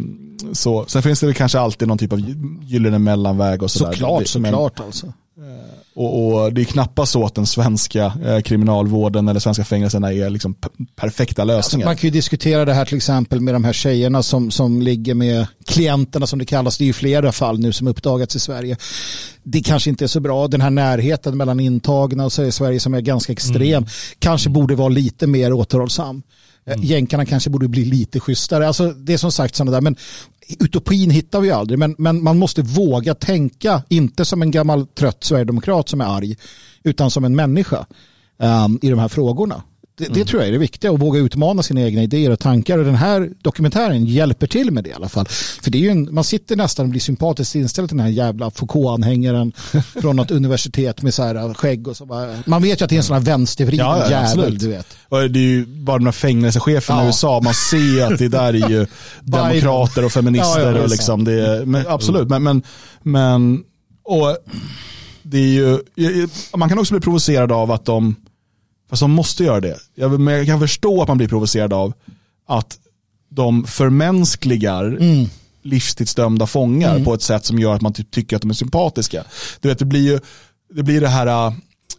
så. Sen finns det väl kanske alltid någon typ av gyllene mellanväg och sådär. Såklart, såklart alltså. Och, och, det är knappast så att den svenska eh, kriminalvården eller svenska fängelserna är liksom perfekta lösningar. Alltså man kan ju diskutera det här till exempel med de här tjejerna som, som ligger med klienterna som det kallas. Det är ju flera fall nu som uppdagats i Sverige. Det kanske inte är så bra. Den här närheten mellan intagna och Sverige som är ganska extrem mm. kanske borde vara lite mer återhållsam. Mm. Jänkarna kanske borde bli lite schysstare. Alltså, det är som sagt sådana där. Men utopin hittar vi aldrig, men, men man måste våga tänka, inte som en gammal trött sverigedemokrat som är arg, utan som en människa um, i de här frågorna. Det, mm. det, tror jag är det viktiga, att våga utmana sina egna idéer och tankar. Och den här dokumentären hjälper till med det i alla fall. För det är ju en, man sitter nästan och blir sympatiskt inställd till den här jävla Foucault-anhängaren från något universitet med så här skägg och så. Bara, man vet ju att det är en sån här vänstervriden ja, ja, jävel. Du vet. Och det är ju bara de här fängelsecheferna ja. i USA, man ser att det där är ju demokrater och feminister. Ja, och liksom, det är, men, absolut, men, men, men och det är ju, man kan också bli provocerad av att de Fast de måste göra det. Jag, men jag kan förstå att man blir provocerad av att de förmänskligar mm. livstidsdömda fångar mm. på ett sätt som gör att man typ tycker att de är sympatiska. Du vet, det blir ju det blir det här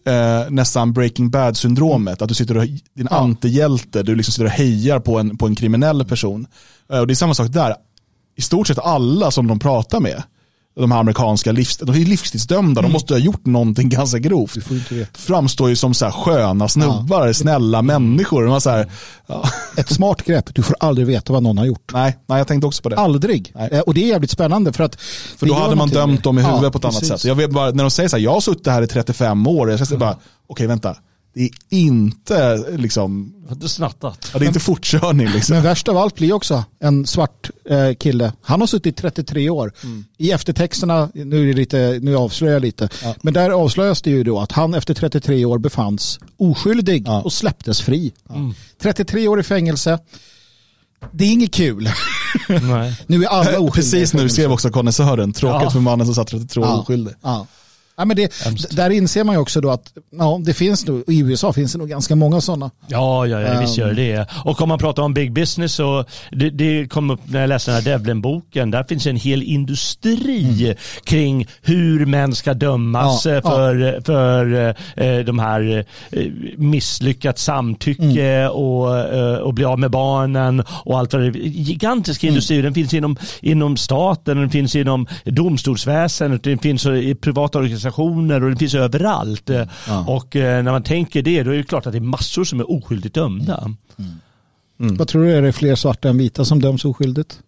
äh, nästan breaking bad syndromet. Att du sitter och, din ja. antihjälte, du liksom sitter och hejar på en, på en kriminell person. Äh, och det är samma sak där. I stort sett alla som de pratar med de här amerikanska livs, de är livstidsdömda, mm. de måste ha gjort någonting ganska grovt. Framstår ju som så här sköna snubbar, ja. snälla människor. Man så här, ja. Ett smart grepp, du får aldrig veta vad någon har gjort. Nej, nej jag tänkte också på det. Aldrig. Nej. Eh, och det är jävligt spännande för att... För då hade man dömt dem i huvudet ja, på ett precis. annat sätt. Jag vet bara, när de säger så här, jag har suttit här i 35 år, jag säger bara, okej okay, vänta, det är inte liksom... Det snattat. Ja, det är inte fortkörning. Liksom. Men värst av allt blir också en svart eh, kille. Han har suttit 33 år. Mm. I eftertexterna, nu, är det lite, nu avslöjar jag lite, ja. men där avslöjas det ju då att han efter 33 år befanns oskyldig ja. och släpptes fri. Mm. 33 år i fängelse. Det är inget kul. nu är alla oskyldiga. Precis nu skrev också konnässören, tråkigt ja. för mannen som satt 33 år ja. oskyldig. Ja. Ja, men det, där inser man ju också då att ja, det finns nog, i USA finns det nog ganska många sådana. Ja, ja, ja visst gör det. Och om man pratar om big business så det, det kom upp när jag läste den här Devlin-boken. Där finns en hel industri mm. kring hur män ska dömas ja, för, ja. för eh, de här eh, misslyckat samtycke mm. och, eh, och bli av med barnen och allt vad det är. Gigantisk mm. industri. Den finns inom, inom staten, den finns inom domstolsväsendet, den finns i privata organisationer organisationer och det finns överallt. Ja. Och eh, när man tänker det då är det klart att det är massor som är oskyldigt dömda. Mm. Mm. Vad tror du, är det fler svarta än vita som döms oskyldigt?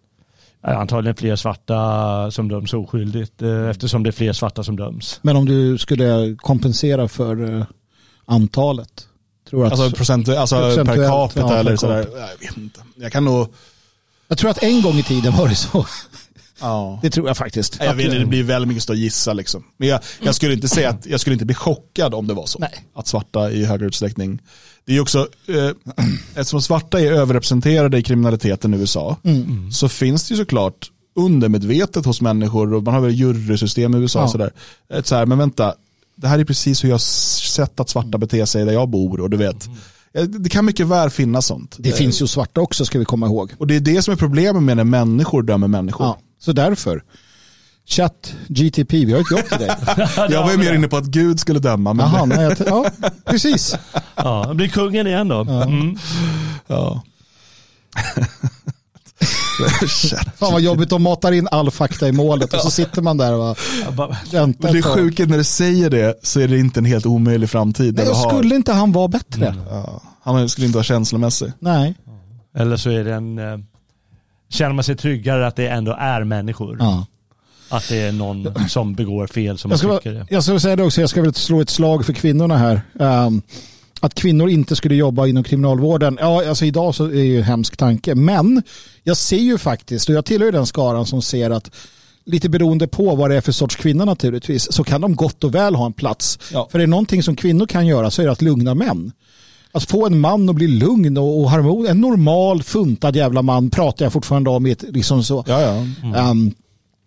Antagligen fler svarta som döms oskyldigt eh, eftersom det är fler svarta som döms. Men om du skulle kompensera för eh, antalet? Tror att alltså, procent, alltså per capita ja, eller sådär? Jag vet inte. Jag kan nog... Jag tror att en gång i tiden var det så. Ja. Det tror jag faktiskt. Jag vet, det blir väldigt mycket att gissa. Liksom. Men jag, jag, skulle inte säga att jag skulle inte bli chockad om det var så. Nej. Att svarta i högre utsträckning. Det är också, eh, eftersom svarta är överrepresenterade i kriminaliteten i USA mm. så finns det ju såklart undermedvetet hos människor och man har väl jurysystem i USA ja. sådär. Ett så här, men vänta, det här är precis hur jag sett att svarta beter sig där jag bor och du vet. Det kan mycket väl finnas sånt. Det finns ju svarta också ska vi komma ihåg. Och det är det som är problemet med när människor dömer människor. Ja, så därför. Chatt GTP, vi har ett jobb till dig. jag var ju mer inne på att Gud skulle döma. Men Jaha, nej, jag, ja, precis. Ja, blir kungen igen då. Mm. Ja. Fan vad jobbigt, de matar in all fakta i målet och så sitter man där och bara, väntar det är sjukt när du säger det så är det inte en helt omöjlig framtid. Nej, har- skulle inte han vara bättre? ja, han skulle inte vara känslomässig. Nej. Eller så är det en, eh, känner man sig tryggare att det ändå är människor. Ja. Att det är någon som begår fel som Jag man tycker det. jag ska säga det också, jag ska väl slå ett slag för kvinnorna här. Ehm, att kvinnor inte skulle jobba inom kriminalvården, ja alltså idag så är det ju en hemsk tanke. Men jag ser ju faktiskt, och jag tillhör den skaran som ser att lite beroende på vad det är för sorts kvinna naturligtvis, så kan de gott och väl ha en plats. Ja. För det är någonting som kvinnor kan göra så är det att lugna män. Att få en man att bli lugn och, och harmon, en normal funtad jävla man pratar jag fortfarande om i ett liksom så. Ja, ja. Ehm,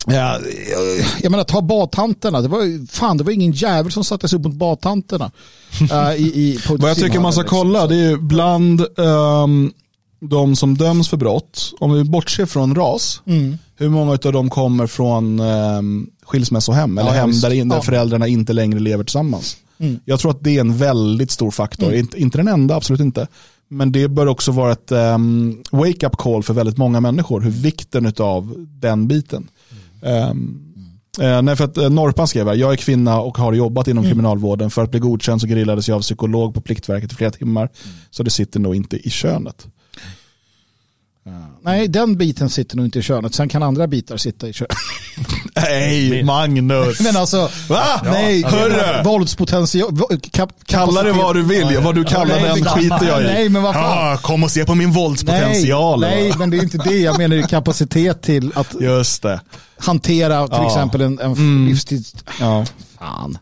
ja, jag menar ta badtanterna. Det var, fan, det var ingen jävel som sattes upp mot badtanterna. i, i, på Vad jag tycker man ska simhallen, kolla liksom. det är bland ehm, de som döms för brott, om vi bortser från ras, Mm. hur många av dem kommer från um, skilsmässohem eller Ja, hem där, in, där Ja. föräldrarna inte längre lever tillsammans. Mm. Jag tror att det är en väldigt stor faktor, inte, inte den enda, absolut inte. Men det bör också vara ett um, wake-up call för väldigt många människor, hur vikten av den biten. Ehm, Eh, nej, för att eh, Norpan skrev här, jag är kvinna och har jobbat inom kriminalvården. För att bli godkänd så grillades jag av psykolog på Pliktverket i flera timmar. Så det sitter nog inte i könet. Nej, den biten sitter nog inte i könet. Sen kan andra bitar sitta i könet. Nej, Magnus. Men alltså, Va? nej, Hörru. våldspotential. vo- Kap, Kalla det vad du vill, vad du kallar nej, den skiter jag i. Nej, men vad fan. Ah, kom och se på min våldspotential. Nej, nej, men det är inte det. Jag menar ju kapacitet till att Just det. hantera till Ja. exempel en, en Mm. livstids... Ja. Fan.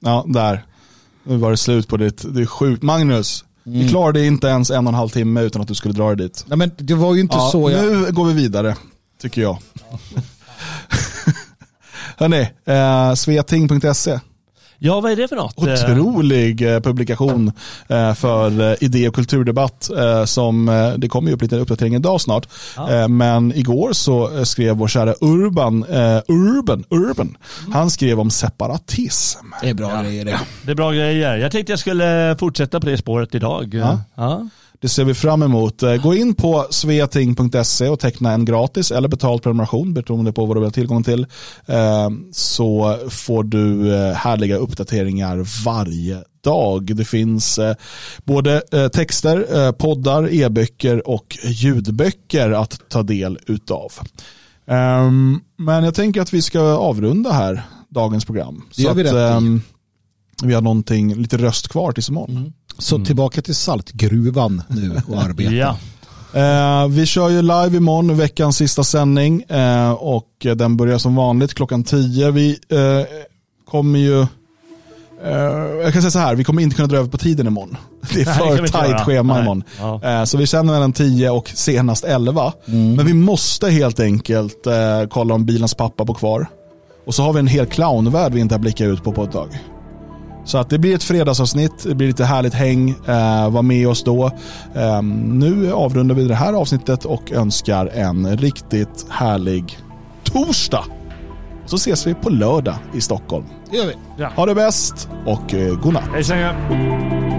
ja, där. Nu var det slut på ditt, det är sjukt. Magnus, Mm. vi klarade inte ens en och en halv timme utan att du skulle dra dig dit. Nej, men det var ju inte Ja, så jag... Nu går vi vidare, tycker jag. Hörni, eh, sveting.se. Ja, vad är det för något? Otrolig eh, publikation eh, för eh, idé och kulturdebatt. Som, det kommer ju upp lite uppdatering idag snart. Eh, Men igår så skrev vår kära Urban, Urban, Urban, han skrev om separatism. Det är bra grejer det. Det är bra grejer. Jag tänkte jag skulle fortsätta på det spåret idag. Ja. Ja. Det ser vi fram emot. Eh, Gå in på sveating.se och teckna en gratis eller betald prenumeration beroende på vad du vill ha tillgång till. Eh, Så får du eh, härliga uppdateringar varje dag. Det finns både texter, poddar, e-böcker och ljudböcker att ta del utav. Ehm, Men jag tänker att vi ska avrunda här dagens program. Så vi att, ehm, vi har någonting, lite röst kvar tills imorgon. Så tillbaka till saltgruvan nu och arbeta. ja. Eh, vi kör ju live imorgon, veckans sista sändning. Eh, och den börjar som vanligt klockan 10. Vi eh, kommer ju... eh, jag kan säga så här, vi kommer inte kunna dra över på tiden imorgon. Det är Nej, för inte tajt schema Nej. imorgon. Ja. Eh, så vi sänder mellan 10 och senast 11. Men vi måste helt enkelt eh, kolla om bilens pappa bor kvar. Och så har vi en hel clownvärld vi inte har blickat ut på på ett tag. Så att det blir ett fredagsavsnitt, det blir lite härligt häng, eh, var med oss då. Eh, nu avrundar vi det här avsnittet och önskar en riktigt härlig torsdag. Så ses vi på lördag i Stockholm. Det gör vi. Ha det bäst och eh, godnatt. Hej så länge.